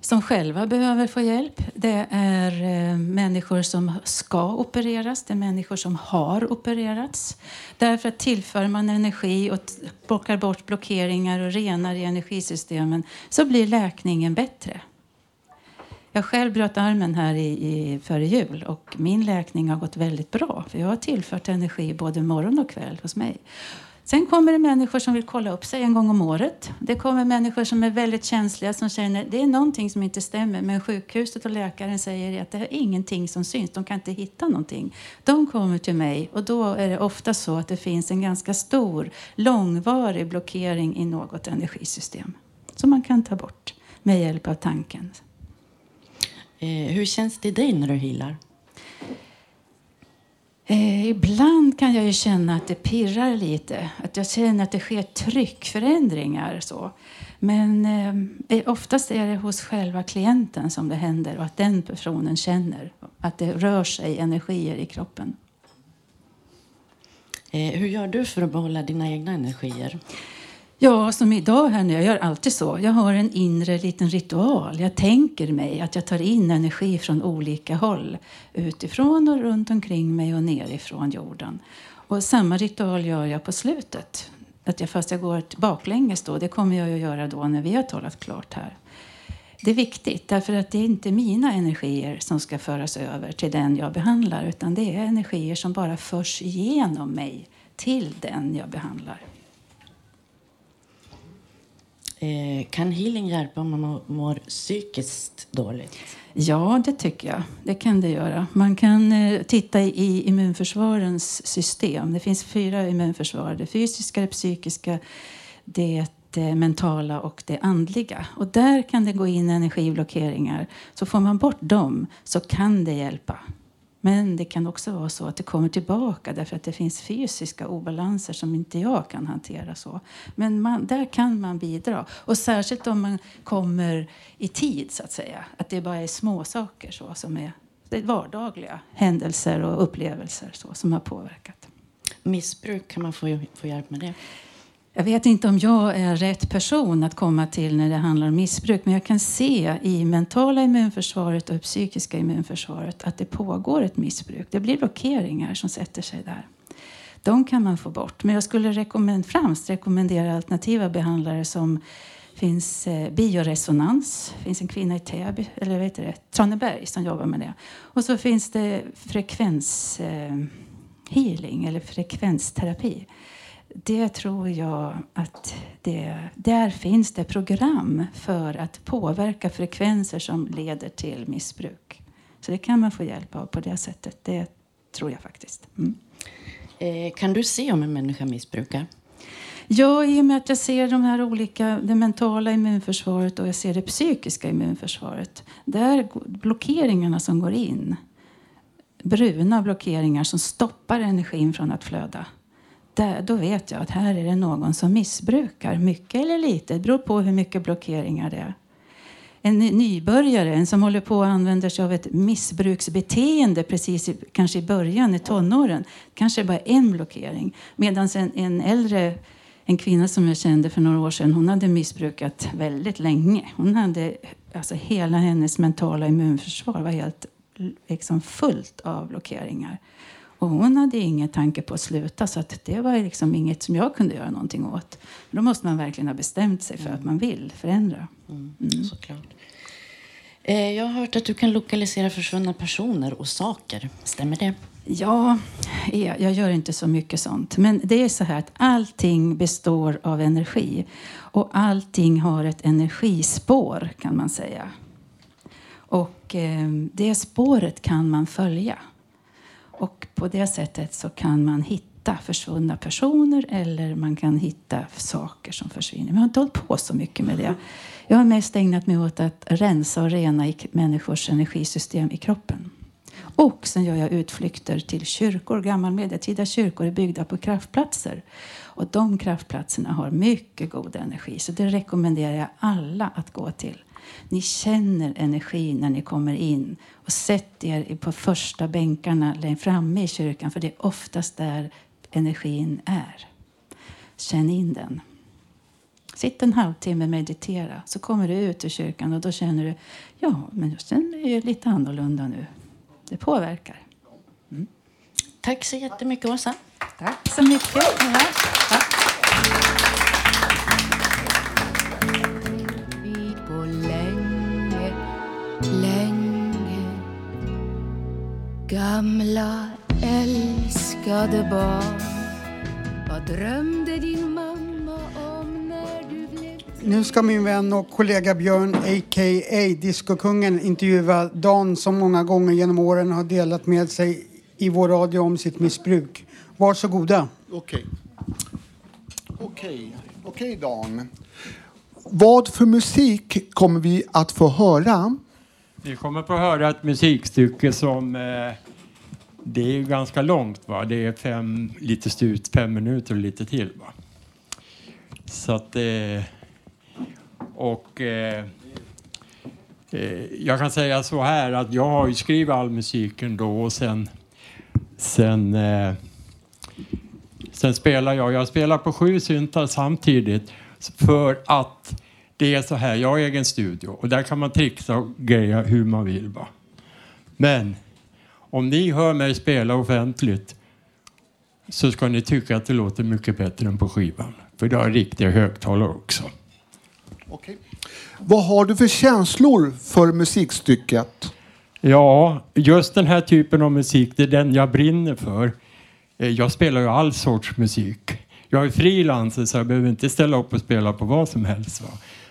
som själva behöver få hjälp. Det är eh, människor som ska opereras. Det är människor som har opererats. Därför att tillför man energi och bockar plockar bort blockeringar och renar i energisystemen så blir läkningen bättre. Jag själv bröt armen här i, i, före jul och min läkning har gått väldigt bra. För jag har tillfört energi både morgon och kväll hos mig. Sen kommer det människor som vill kolla upp sig en gång om året. Det kommer människor som är väldigt känsliga som känner det är någonting som inte stämmer. Men sjukhuset och läkaren säger att det är ingenting som syns. De kan inte hitta någonting. De kommer till mig och då är det ofta så att det finns en ganska stor långvarig blockering i något energisystem. Som man kan ta bort med hjälp av tanken. Eh, hur känns det i dig när du healar? Eh, ibland kan jag ju känna att det pirrar lite. Att jag känner att det sker tryckförändringar. Så. Men eh, oftast är det hos själva klienten som det händer och att den personen känner att det rör sig energier i kroppen. Eh, hur gör du för att behålla dina egna energier? Ja, som idag här nu, jag gör alltid så. Jag har en inre liten ritual. Jag tänker mig att jag tar in energi från olika håll. Utifrån och runt omkring mig och nerifrån jorden. Och samma ritual gör jag på slutet. Att jag, fast jag går baklänges då, det kommer jag att göra då när vi har talat klart här. Det är viktigt därför att det är inte mina energier som ska föras över till den jag behandlar utan det är energier som bara förs igenom mig till den jag behandlar. Eh, kan healing hjälpa om man mår- mår psykiskt dåligt? Ja, det tycker jag. Det kan det göra. Man kan eh, titta i immunförsvarens system. Det finns fyra immunförsvar. Det fysiska, det psykiska, det eh, mentala och det andliga. Och där kan det gå in energiblockeringar. Så får man bort dem så kan det hjälpa. Men det kan också vara så att det kommer tillbaka därför att det finns fysiska obalanser som inte jag kan hantera. så. Men man, där kan man bidra. Och särskilt om man kommer i tid, så att säga. Att det bara är små saker så, som är är vardagliga händelser och upplevelser så, som har påverkat. Missbruk, kan man få, få hjälp med det? Jag vet inte om jag är rätt person att komma till när det handlar om missbruk. Men jag kan se i mentala immunförsvaret och psykiska immunförsvaret att det pågår ett missbruk. Det blir blockeringar som sätter sig där. De kan man få bort. Men jag skulle rekommend, främst rekommendera alternativa behandlare som finns eh, bioresonans. Det finns en kvinna i Täby, eller vet det, Traneberg som jobbar med det. Och så finns det frekvenshealing eh, eller frekvensterapi. Det tror jag att det, där finns det program för att påverka frekvenser som leder till missbruk. Så det kan man få hjälp av på det sättet. Det tror jag faktiskt. Mm. Eh, kan du se om en människa missbrukar? Ja, i och med att jag ser de här olika, det mentala immunförsvaret och jag ser det psykiska immunförsvaret. Där blockeringarna som går in, bruna blockeringar som stoppar energin från att flöda. Där, då vet jag att här är det någon som missbrukar, mycket eller lite. Det beror på hur mycket blockeringar det är. En nybörjare, en som håller på och använder sig av ett missbruksbeteende precis i, kanske i början, i tonåren, kanske bara en blockering. Medan en, en äldre, en kvinna som jag kände för några år sedan, hon hade missbrukat väldigt länge. Hon hade, alltså hela hennes mentala immunförsvar var helt liksom fullt av blockeringar. Och hon hade ingen tanke på att sluta så att det var liksom inget som jag kunde göra någonting åt. Då måste man verkligen ha bestämt sig för att man vill förändra. Mm, Såklart. Eh, jag har hört att du kan lokalisera försvunna personer och saker. Stämmer det? Ja, jag jag gör inte så mycket sånt. Men det är så här att allting består av energi. Och allting har ett energispår kan man säga. Och eh, det spåret kan man följa. Och på det sättet så kan man hitta försvunna personer eller man kan hitta saker som försvinner. Men jag har inte hållit på så mycket med det. Jag har mest ägnat mig åt att rensa och rena i människors energisystem i kroppen. Och sen gör jag utflykter till kyrkor. Gammalmedeltida kyrkor är byggda på kraftplatser. Och de kraftplatserna har mycket god energi. Så det rekommenderar jag alla att gå till. Ni känner energin när ni kommer in. Och sätt er på första bänkarna längst framme i kyrkan. För det är oftast där energin är. Känn in den. Sitt en halvtimme och meditera. Så kommer du ut ur kyrkan och då känner du ja, men sen är det lite annorlunda nu. Det påverkar. Tack så jättemycket, Åsa. Tack så mycket. Ja, tack. Gamla älskade barn Vad drömde din mamma om när du blev Nu ska min vän och kollega Björn, a.k.a. Discokungen, intervjua Dan som många gånger genom åren har delat med sig i vår radio om sitt missbruk. Varsågoda. Okej. Okej, okej Dan. Vad för musik kommer vi att få höra? Vi kommer få höra ett musikstycke som eh, det är ju ganska långt. Va? Det är fem, lite stut, fem minuter och lite till. Va? Så att... Eh, och... Eh, eh, jag kan säga så här att jag har ju skrivit all musiken då och sen... Sen, eh, sen spelar jag. Jag spelar på sju syntar samtidigt för att det är så här. Jag har egen studio och där kan man trixa och greja hur man vill. Va? Men om ni hör mig spela offentligt så ska ni tycka att det låter mycket bättre än på skivan. För det har riktiga högtalare också. Okej. Vad har du för känslor för musikstycket? Ja, just den här typen av musik, det är den jag brinner för. Eh, Jag spelar ju all sorts musik. Jag är frilanser så jag behöver inte ställa upp och spela på vad som helst. Va?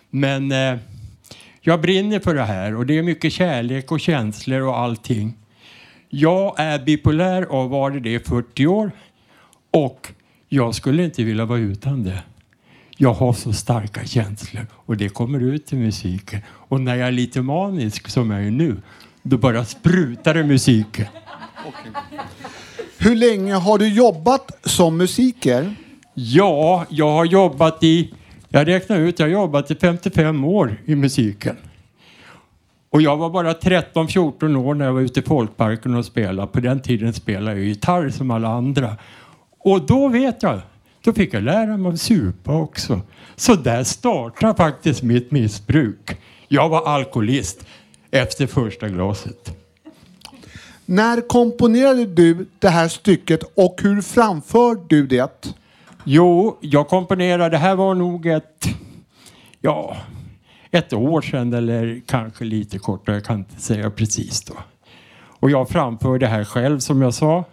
Men eh, jag brinner för det här och det är mycket kärlek och känslor och allting. Jag är bipolär och har varit det i 40 år och jag skulle inte vilja vara utan det. Jag har så starka känslor och det kommer ut i musiken. Och när jag är lite manisk som jag är nu, då bara sprutar det musiken. Hur länge har du jobbat som musiker? Ja, jag har jobbat i, jag räknar ut, jag har jobbat i 55 år i musiken. Och jag var bara 13-14 år när jag var ute i folkparken och spelade. På den tiden spelade jag gitarr som alla andra. Och då vet jag, då fick jag lära mig att supa också. Så där startade faktiskt mitt missbruk. Jag var alkoholist efter första glaset. När komponerade du det här stycket och hur framför du det? Jo, jag komponerade, det här var nog ett, ja, ett år sedan eller kanske lite kortare, jag kan inte säga precis då. Och jag framför det här själv som jag sa.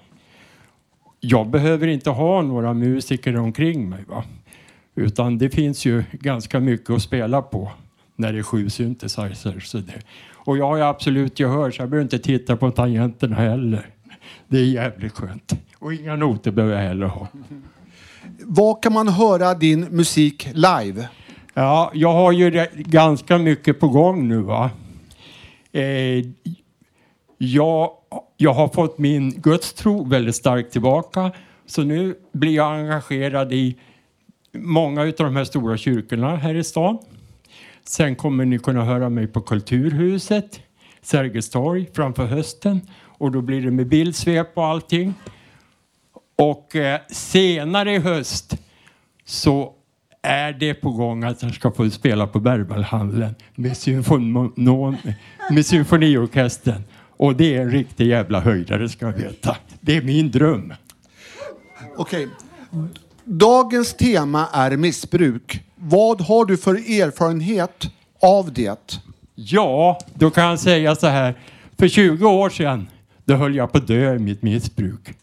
Jag behöver inte ha några musiker omkring mig va. Utan det finns ju ganska mycket att spela på när det är sju synthesizers. Så det. Och jag har ju absolut gehör så jag behöver inte titta på tangenterna heller. Det är jävligt skönt. Och inga noter behöver jag heller ha. Var kan man höra din musik live? Ja, jag har ju ganska mycket på gång nu va. Eh, jag, jag har fått min gudstro väldigt starkt tillbaka. Så nu blir jag engagerad i många av de här stora kyrkorna här i stan. Sen kommer ni kunna höra mig på Kulturhuset, Sergels torg framför hösten. Och då blir det med bildsvep och allting. Och eh, senare i höst så är det på gång att jag ska få spela på Berwaldhallen med, symfon- med symfoniorkestern. Och det är en riktig jävla höjdare ska jag veta. Det är min dröm. Okej. Dagens tema är missbruk. Vad har du för erfarenhet av det? Ja, då kan jag säga så här. För 20 år sedan, då höll jag på att dö i mitt missbruk.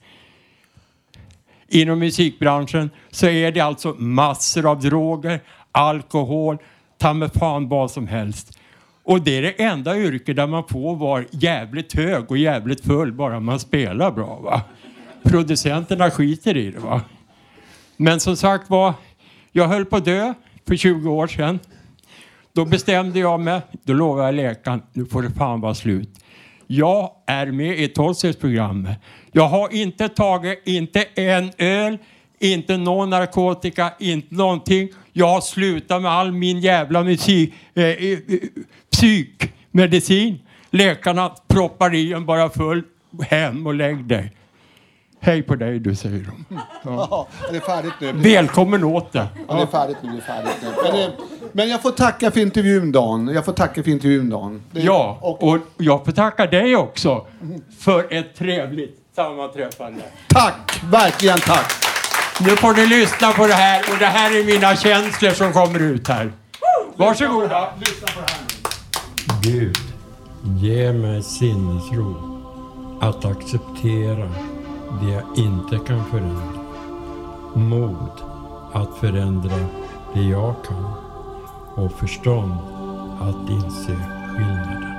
Inom musikbranschen så är det alltså massor av droger, alkohol, ta mig fan vad som helst. Och det är det enda yrke där man får vara jävligt hög och jävligt full bara man spelar bra. Va? Producenterna skiter i det. va. Men som sagt var, jag höll på att dö för 20 år sedan. Då bestämde jag mig, då lovade jag läkaren, nu får det fan vara slut. Jag är med i tolvstegsprogrammet. Jag har inte tagit, inte en öl, inte någon narkotika, inte någonting. Jag har slutat med all min jävla musik, eh, eh, psykmedicin. Läkarna proppar i en bara full. Hem och lägg dig. Hej på dig du, säger de. Ja. det är färdigt nu. Välkommen åter. Ja, det är färdigt nu. Det är färdigt nu. Men, det, men jag får tacka för intervjun, Dan. Jag får tacka för intervjun, Dan. Det- Ja, och jag får tacka dig också för ett trevligt sammanträffande. Tack! Verkligen tack! Nu får ni lyssna på det här och det här är mina känslor som kommer ut här. Varsågoda. Gud, ge mig sinnesro att acceptera det jag inte kan förändra. Mod att förändra det jag kan och förstånd att inse skillnaden.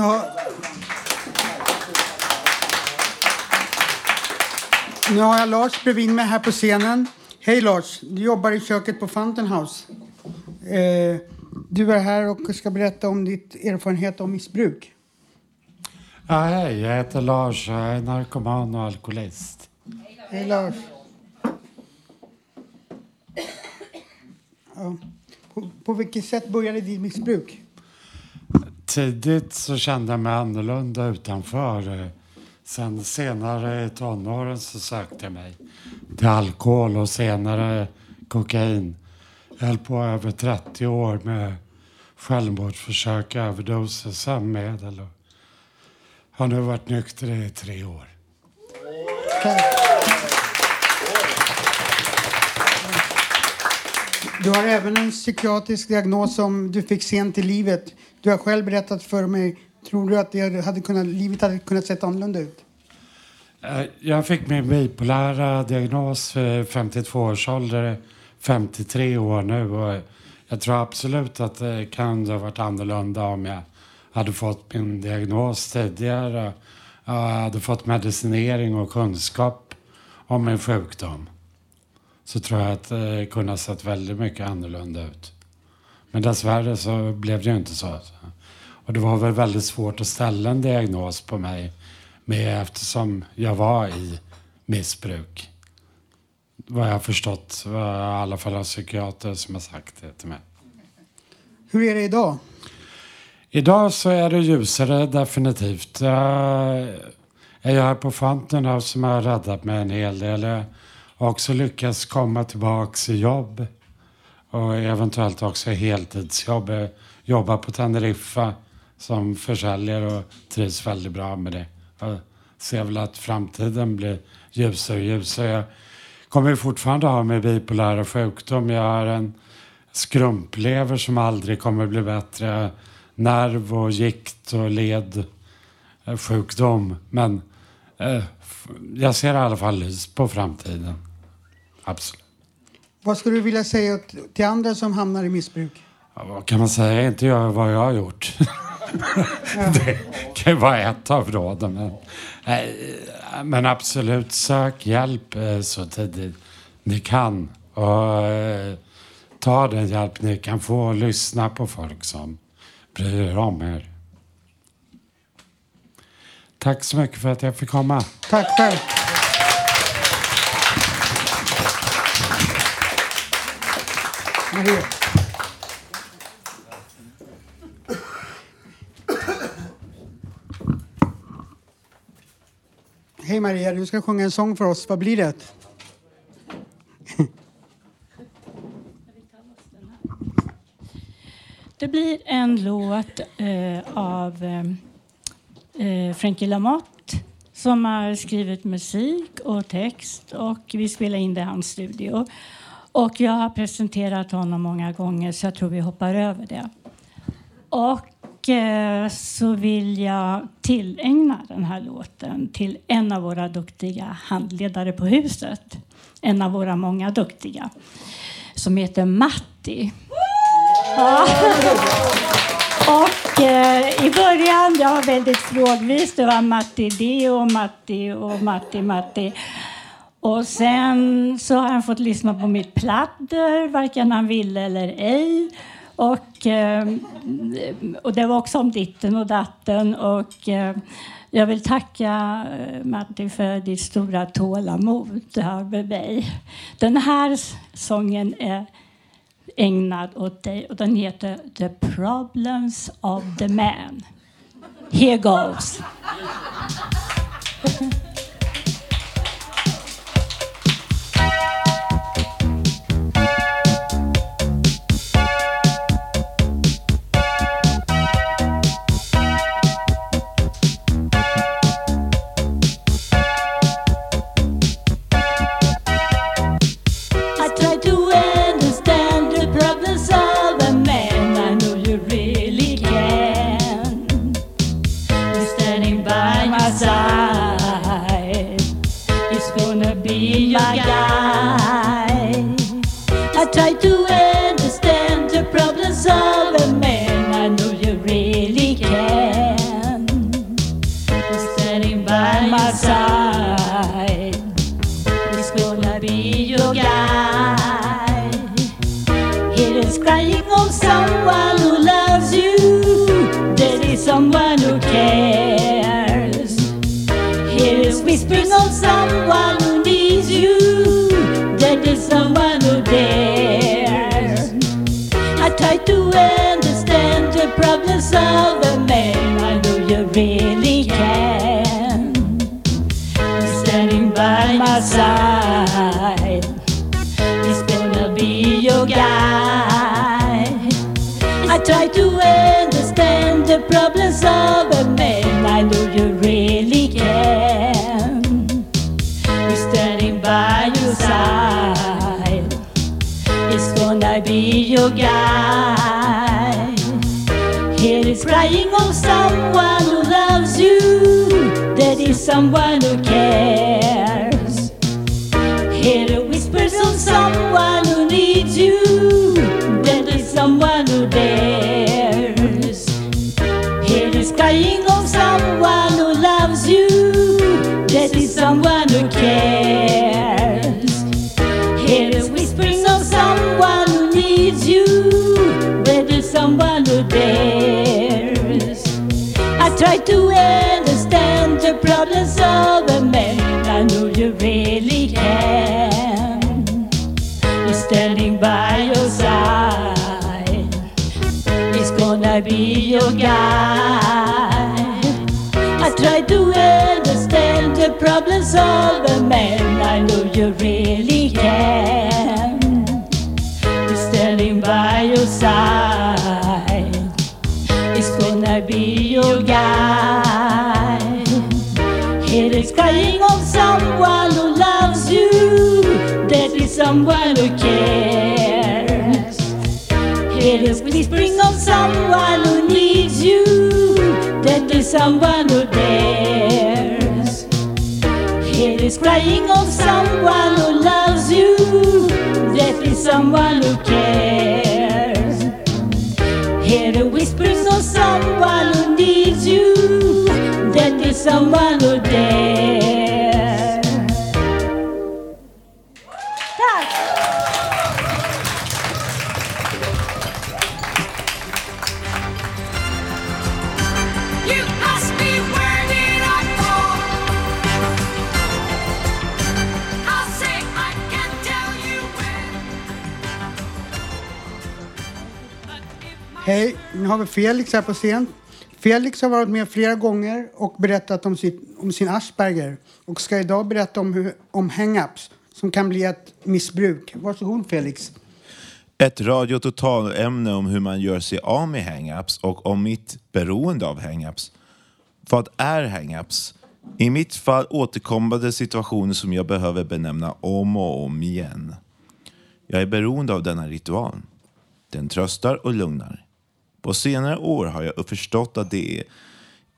Har, nu har jag Lars bredvid mig här på scenen. Hej Lars, du jobbar i köket på Fountain House. Eh, du är här och ska berätta om ditt erfarenhet av missbruk. Ja, hej, jag heter Lars. Jag är narkoman och alkoholist. Hej Lars. Ja. På, på vilket sätt började ditt missbruk? Tidigt så kände jag mig annorlunda utanför. Sen senare i tonåren så sökte jag mig till alkohol och senare kokain. Jag höll på över 30 år med självmordsförsök, överdoser, sömnmedel och har nu varit nykter i tre år. Du har även en psykiatrisk diagnos som du fick sent i livet. Du har själv berättat för mig. Tror du att det hade kunnat, livet hade kunnat se annorlunda ut? Eh, jag fick min bipolära diagnos vid 52 års ålder, 53 år nu. Och jag tror absolut att det kan ha varit annorlunda om jag hade fått min diagnos tidigare. Jag hade fått medicinering och kunskap om min sjukdom. Så tror jag att det kunde ha sett väldigt mycket annorlunda ut. Men dessvärre så blev det ju inte så. Och det var väl väldigt svårt att ställa en diagnos på mig med eftersom jag var i missbruk. Vad jag har förstått, i alla fall av psykiater som har sagt det till mig. Hur är det idag? Idag så är det ljusare definitivt. Jag är här på Fountain House som har räddat mig en hel del. Också lyckas komma tillbaks i jobb. Och eventuellt också heltidsjobb. Jag jobbar på Teneriffa som försäljare och trivs väldigt bra med det. Jag ser väl att framtiden blir ljusare och ljusare. Jag kommer fortfarande ha min bipolära sjukdom. Jag har en skrumplever som aldrig kommer bli bättre. Nerv och gikt och led eh, sjukdom. Men eh, jag ser i alla fall lys på framtiden. Absolut. Vad skulle du vilja säga till andra som hamnar i missbruk? Ja, vad kan man säga? Inte göra vad jag har gjort. det kan ju vara ett av råden. Men, eh, men absolut, sök hjälp eh, så tidigt ni kan. Och eh, ta den hjälp ni kan få och lyssna på folk som bryr er om er. Tack så mycket för att jag fick komma. Tack själv. Maria. Hej Maria, du ska sjunga en sång för oss. Vad blir det? Det blir en låt eh, av eh, eh Frankie Lamotte som har skrivit musik och text och vi spelar in det i hans studio. Och jag har presenterat honom många gånger så jag tror vi hoppar över det. Och eh, så vill jag tillägna den här låten till en av våra duktiga handledare på huset. En av våra många duktiga som heter Matti. Ja. Och eh, i början, jag var väldigt frågvis, det var Matti D och Matti och Matti Matti. Och sen så har han fått lyssna på mitt pladder, varken han ville eller ej. Och, eh, och det var också om ditten och datten. Och eh, jag vill tacka Martin Matti för ditt stora tålamod här med mig. Den här sången är ägnad åt dig och den heter The Problems of the Man. Here goes. Someone who dares. I try to understand the problems of a man. I know you really can. Standing by my side. He's gonna be your guide. I try to understand the problems of a man. Guide. Here is crying of someone who loves you. That is someone who cares. The whispers of someone who needs you. That is someone try to understand the problems of a man. I know you really can. He's standing by your side. He's gonna be your guide. I try to understand the problems of a man. I know you really someone who cares. Whispering of someone who needs you. That is someone who dares. Here is crying of someone who loves you. That is someone who cares. The whispers of someone who needs you. That is someone who dares. Hej, nu har vi Felix här på scen. Felix har varit med flera gånger och berättat om, sitt, om sin Asperger och ska idag berätta om, hur, om hang-ups som kan bli ett missbruk. Varsågod Felix. Ett radio total-ämne om hur man gör sig av med hang-ups och om mitt beroende av hang-ups. Vad är hang-ups? I mitt fall återkommande situationer som jag behöver benämna om och om igen. Jag är beroende av denna ritual. Den tröstar och lugnar. På senare år har jag förstått att det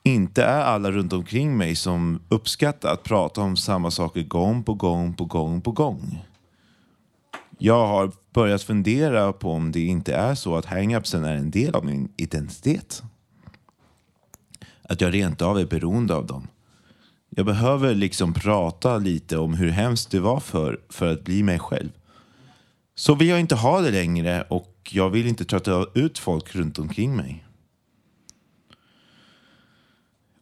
inte är alla runt omkring mig som uppskattar att prata om samma saker gång på gång på gång på gång. Jag har börjat fundera på om det inte är så att hang-upsen är en del av min identitet. Att jag rent av är beroende av dem. Jag behöver liksom prata lite om hur hemskt det var för, för att bli mig själv. Så vill jag inte ha det längre och jag vill inte trötta ut folk runt omkring mig.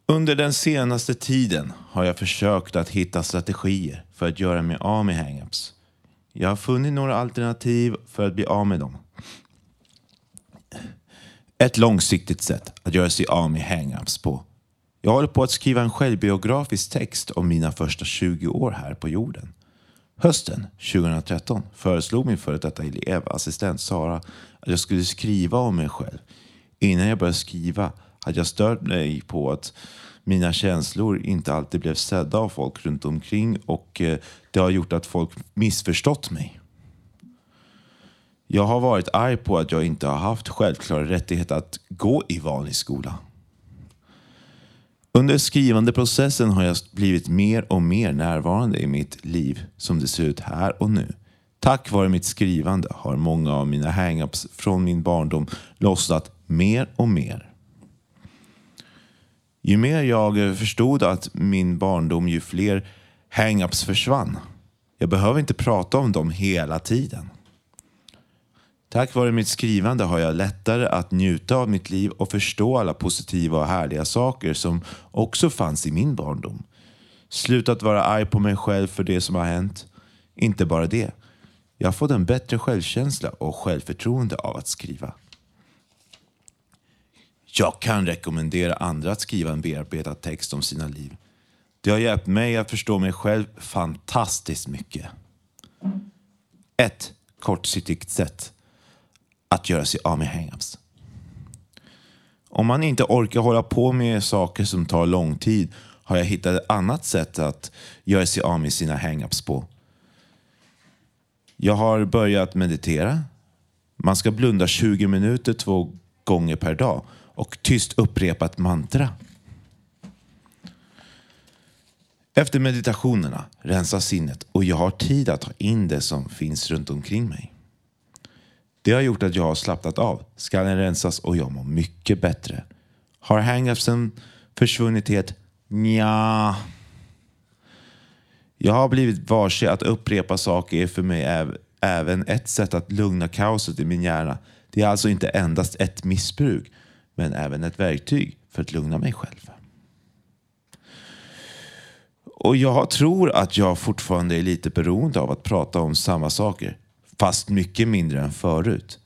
Under den senaste tiden har jag försökt att hitta strategier för att göra mig av med hang-ups. Jag har funnit några alternativ för att bli av med dem. Ett långsiktigt sätt att göra sig av med hang-ups på. Jag håller på att skriva en självbiografisk text om mina första 20 år här på jorden. Hösten 2013 föreslog min före detta elevassistent Sara att jag skulle skriva om mig själv. Innan jag började skriva hade jag stört mig på att mina känslor inte alltid blev sedda av folk runt omkring och eh, det har gjort att folk missförstått mig. Jag har varit arg på att jag inte har haft självklara rättighet att gå i vanlig skola. Under skrivande processen har jag blivit mer och mer närvarande i mitt liv som det ser ut här och nu. Tack vare mitt skrivande har många av mina hang-ups från min barndom lossnat mer och mer. Ju mer jag förstod att min barndom, ju fler hang-ups försvann. Jag behöver inte prata om dem hela tiden. Tack vare mitt skrivande har jag lättare att njuta av mitt liv och förstå alla positiva och härliga saker som också fanns i min barndom. Slutat vara arg på mig själv för det som har hänt. Inte bara det. Jag har fått en bättre självkänsla och självförtroende av att skriva. Jag kan rekommendera andra att skriva en bearbetad text om sina liv. Det har hjälpt mig att förstå mig själv fantastiskt mycket. Ett kortsiktigt sätt att göra sig av med hang-ups. Om man inte orkar hålla på med saker som tar lång tid har jag hittat ett annat sätt att göra sig av med sina hang-ups på. Jag har börjat meditera. Man ska blunda 20 minuter två gånger per dag och tyst upprepa ett mantra. Efter meditationerna rensa sinnet och jag har tid att ta in det som finns runt omkring mig. Det har gjort att jag har slappnat av. Skallen rensas och jag mår mycket bättre. Har hang-upsen försvunnit helt? Nja. Jag har blivit varse att upprepa saker är för mig äv- även ett sätt att lugna kaoset i min hjärna. Det är alltså inte endast ett missbruk, men även ett verktyg för att lugna mig själv. Och jag tror att jag fortfarande är lite beroende av att prata om samma saker, fast mycket mindre än förut.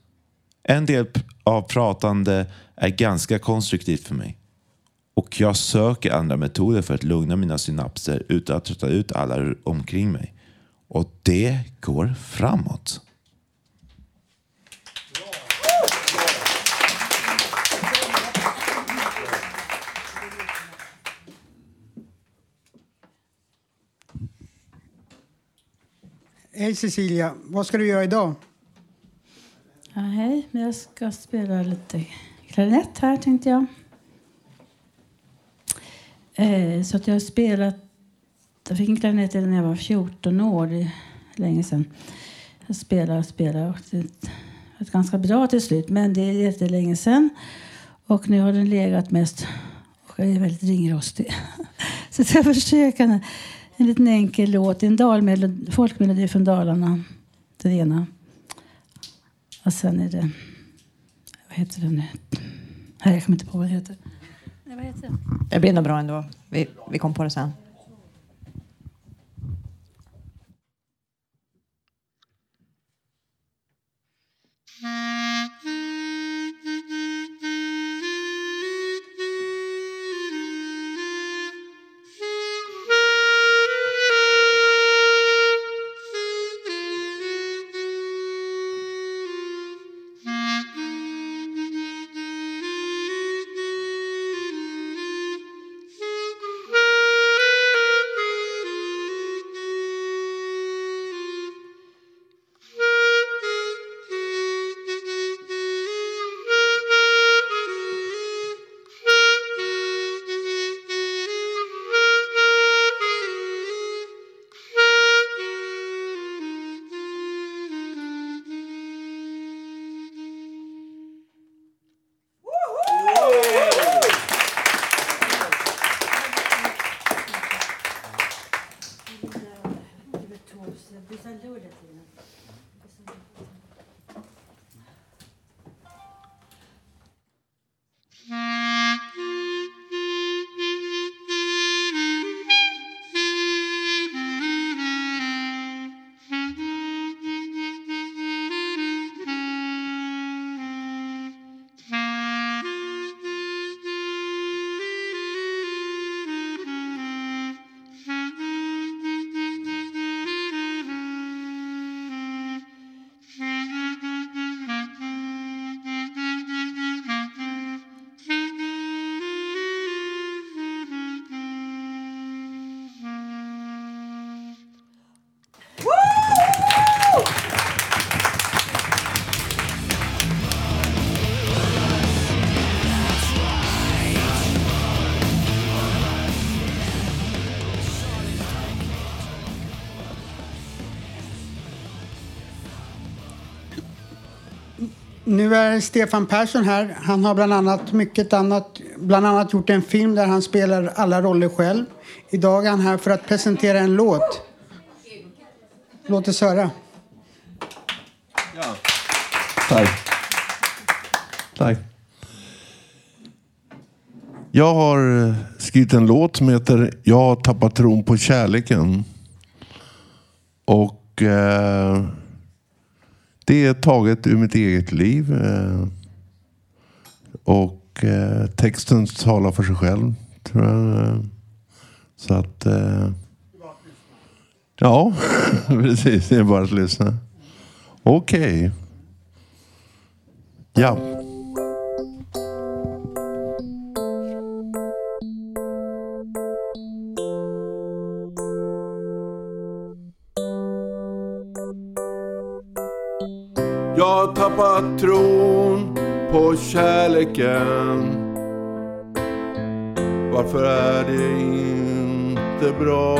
En del av pratande är ganska konstruktivt för mig. Och jag söker andra metoder för att lugna mina synapser utan att trötta ut alla omkring mig. Och det går framåt. Hej Cecilia, vad ska du göra idag? Ja, hej, jag ska spela lite klarinett här tänkte jag. Eh, så att jag har spelat, jag fick en klarinett när jag var 14 år, det är länge sedan. Jag spelar och spelar och det var ganska bra till slut, men det är jättelänge sedan. Och nu har den legat mest och jag är väldigt ringrostig. Så jag försöker försöka en, en liten enkel låt, en dalmelodi, folkmelodi från Dalarna, den ena. Och sen är det... Vad heter den nu? Jag kommer inte på vad det heter. Nej, vad heter den? Det blir nog bra ändå. Vi, vi kom på det sen. Stefan Persson här. Han har bland annat mycket annat, bland annat gjort en film där han spelar alla roller själv. Idag är han här för att presentera en låt. Låt oss höra. Ja. Tack. Tack. Jag har eh, skrivit en låt som heter Jag har tappat tron på kärleken. Och eh, det är taget ur mitt eget liv. Eh, och eh, texten talar för sig själv, tror jag. Så att... Eh, ja, precis. Det är bara att lyssna. Okej. Ja. Kärleken. Varför är det inte bra?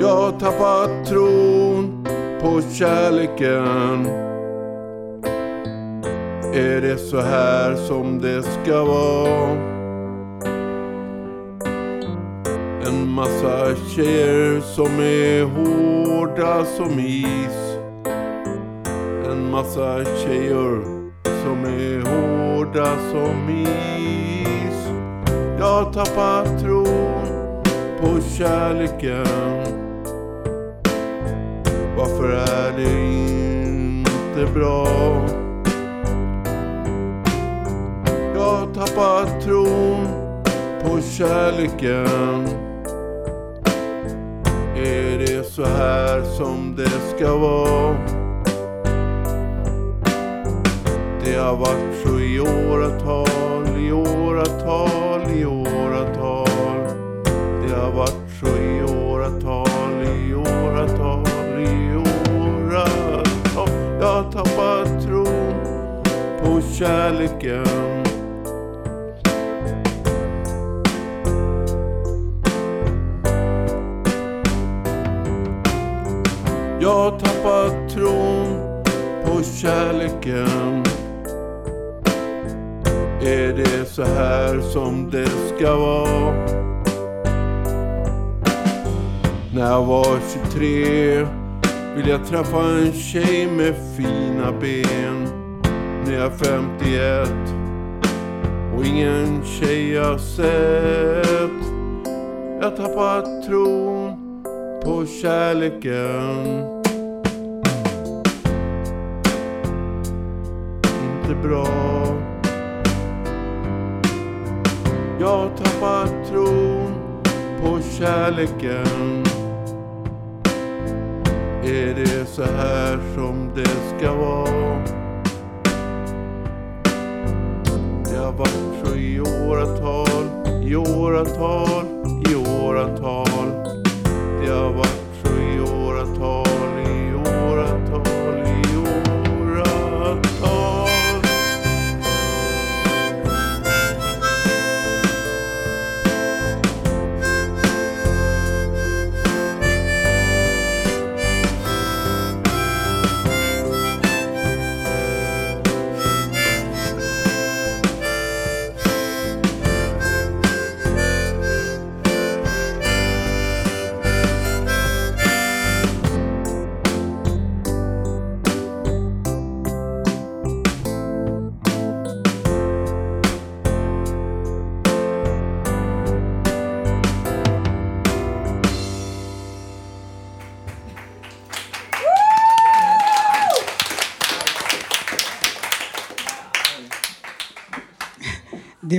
Jag har tappat tron på kärleken. Är det så här som det ska vara? En massa tjejer som är hårda som is. Massa tjejer som är hårda som is. Jag har tappat tron på kärleken. Varför är det inte bra? Jag har tappat tron på kärleken. Är det så här som det ska vara? Det har varit så i åratal, i åratal, i åratal. Det har varit så i åratal, i åratal, i åratal. Jag har tappat tron på kärleken. Jag har tappat tron på kärleken. Är det så här som det ska vara? När jag var 23 vill jag träffa en tjej med fina ben. Nu är jag 51 och ingen tjej jag sett. Jag har tappat tron på kärleken. Inte bra. Jag har tappat tron på kärleken. Är det så här som det ska vara? Det har varit så i åratal, i åratal, i åratal. Det har varit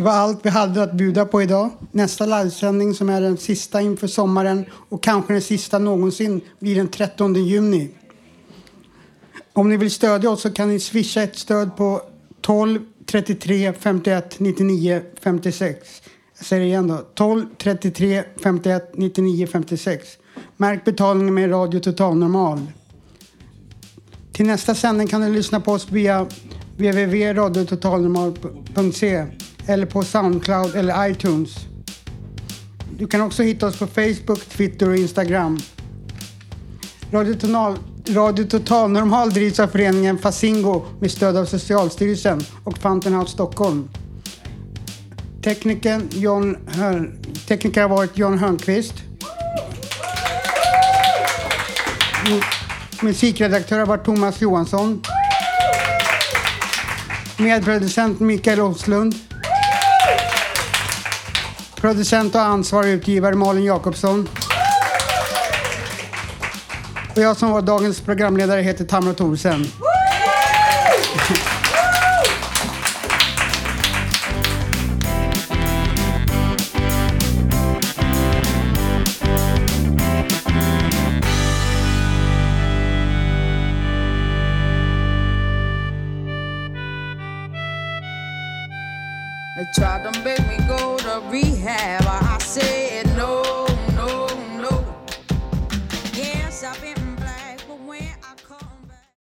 var allt vi hade att bjuda på idag. Nästa livesändning som är den sista inför sommaren och kanske den sista någonsin blir den 13 juni. Om ni vill stödja oss så kan ni swisha ett stöd på 12 33 51 99 56. Jag säger det igen då. 12 33 51 99 56. Märk betalningen med Radio Total Normal. Till nästa sändning kan du lyssna på oss via www.radiototalnormal.se eller på Soundcloud eller iTunes. Du kan också hitta oss på Facebook, Twitter och Instagram. Radio, Total, Radio Total Normal drivs av föreningen Fasingo med stöd av Socialstyrelsen och Fountain House Stockholm. Tekniken John Hör, tekniker har varit John Hörnqvist. Musikredaktör har varit Thomas Johansson. Medproducent Mikael Oslund. Producent och ansvarig utgivare Malin Jakobsson. Och jag som var dagens programledare heter Tamra Thorsen.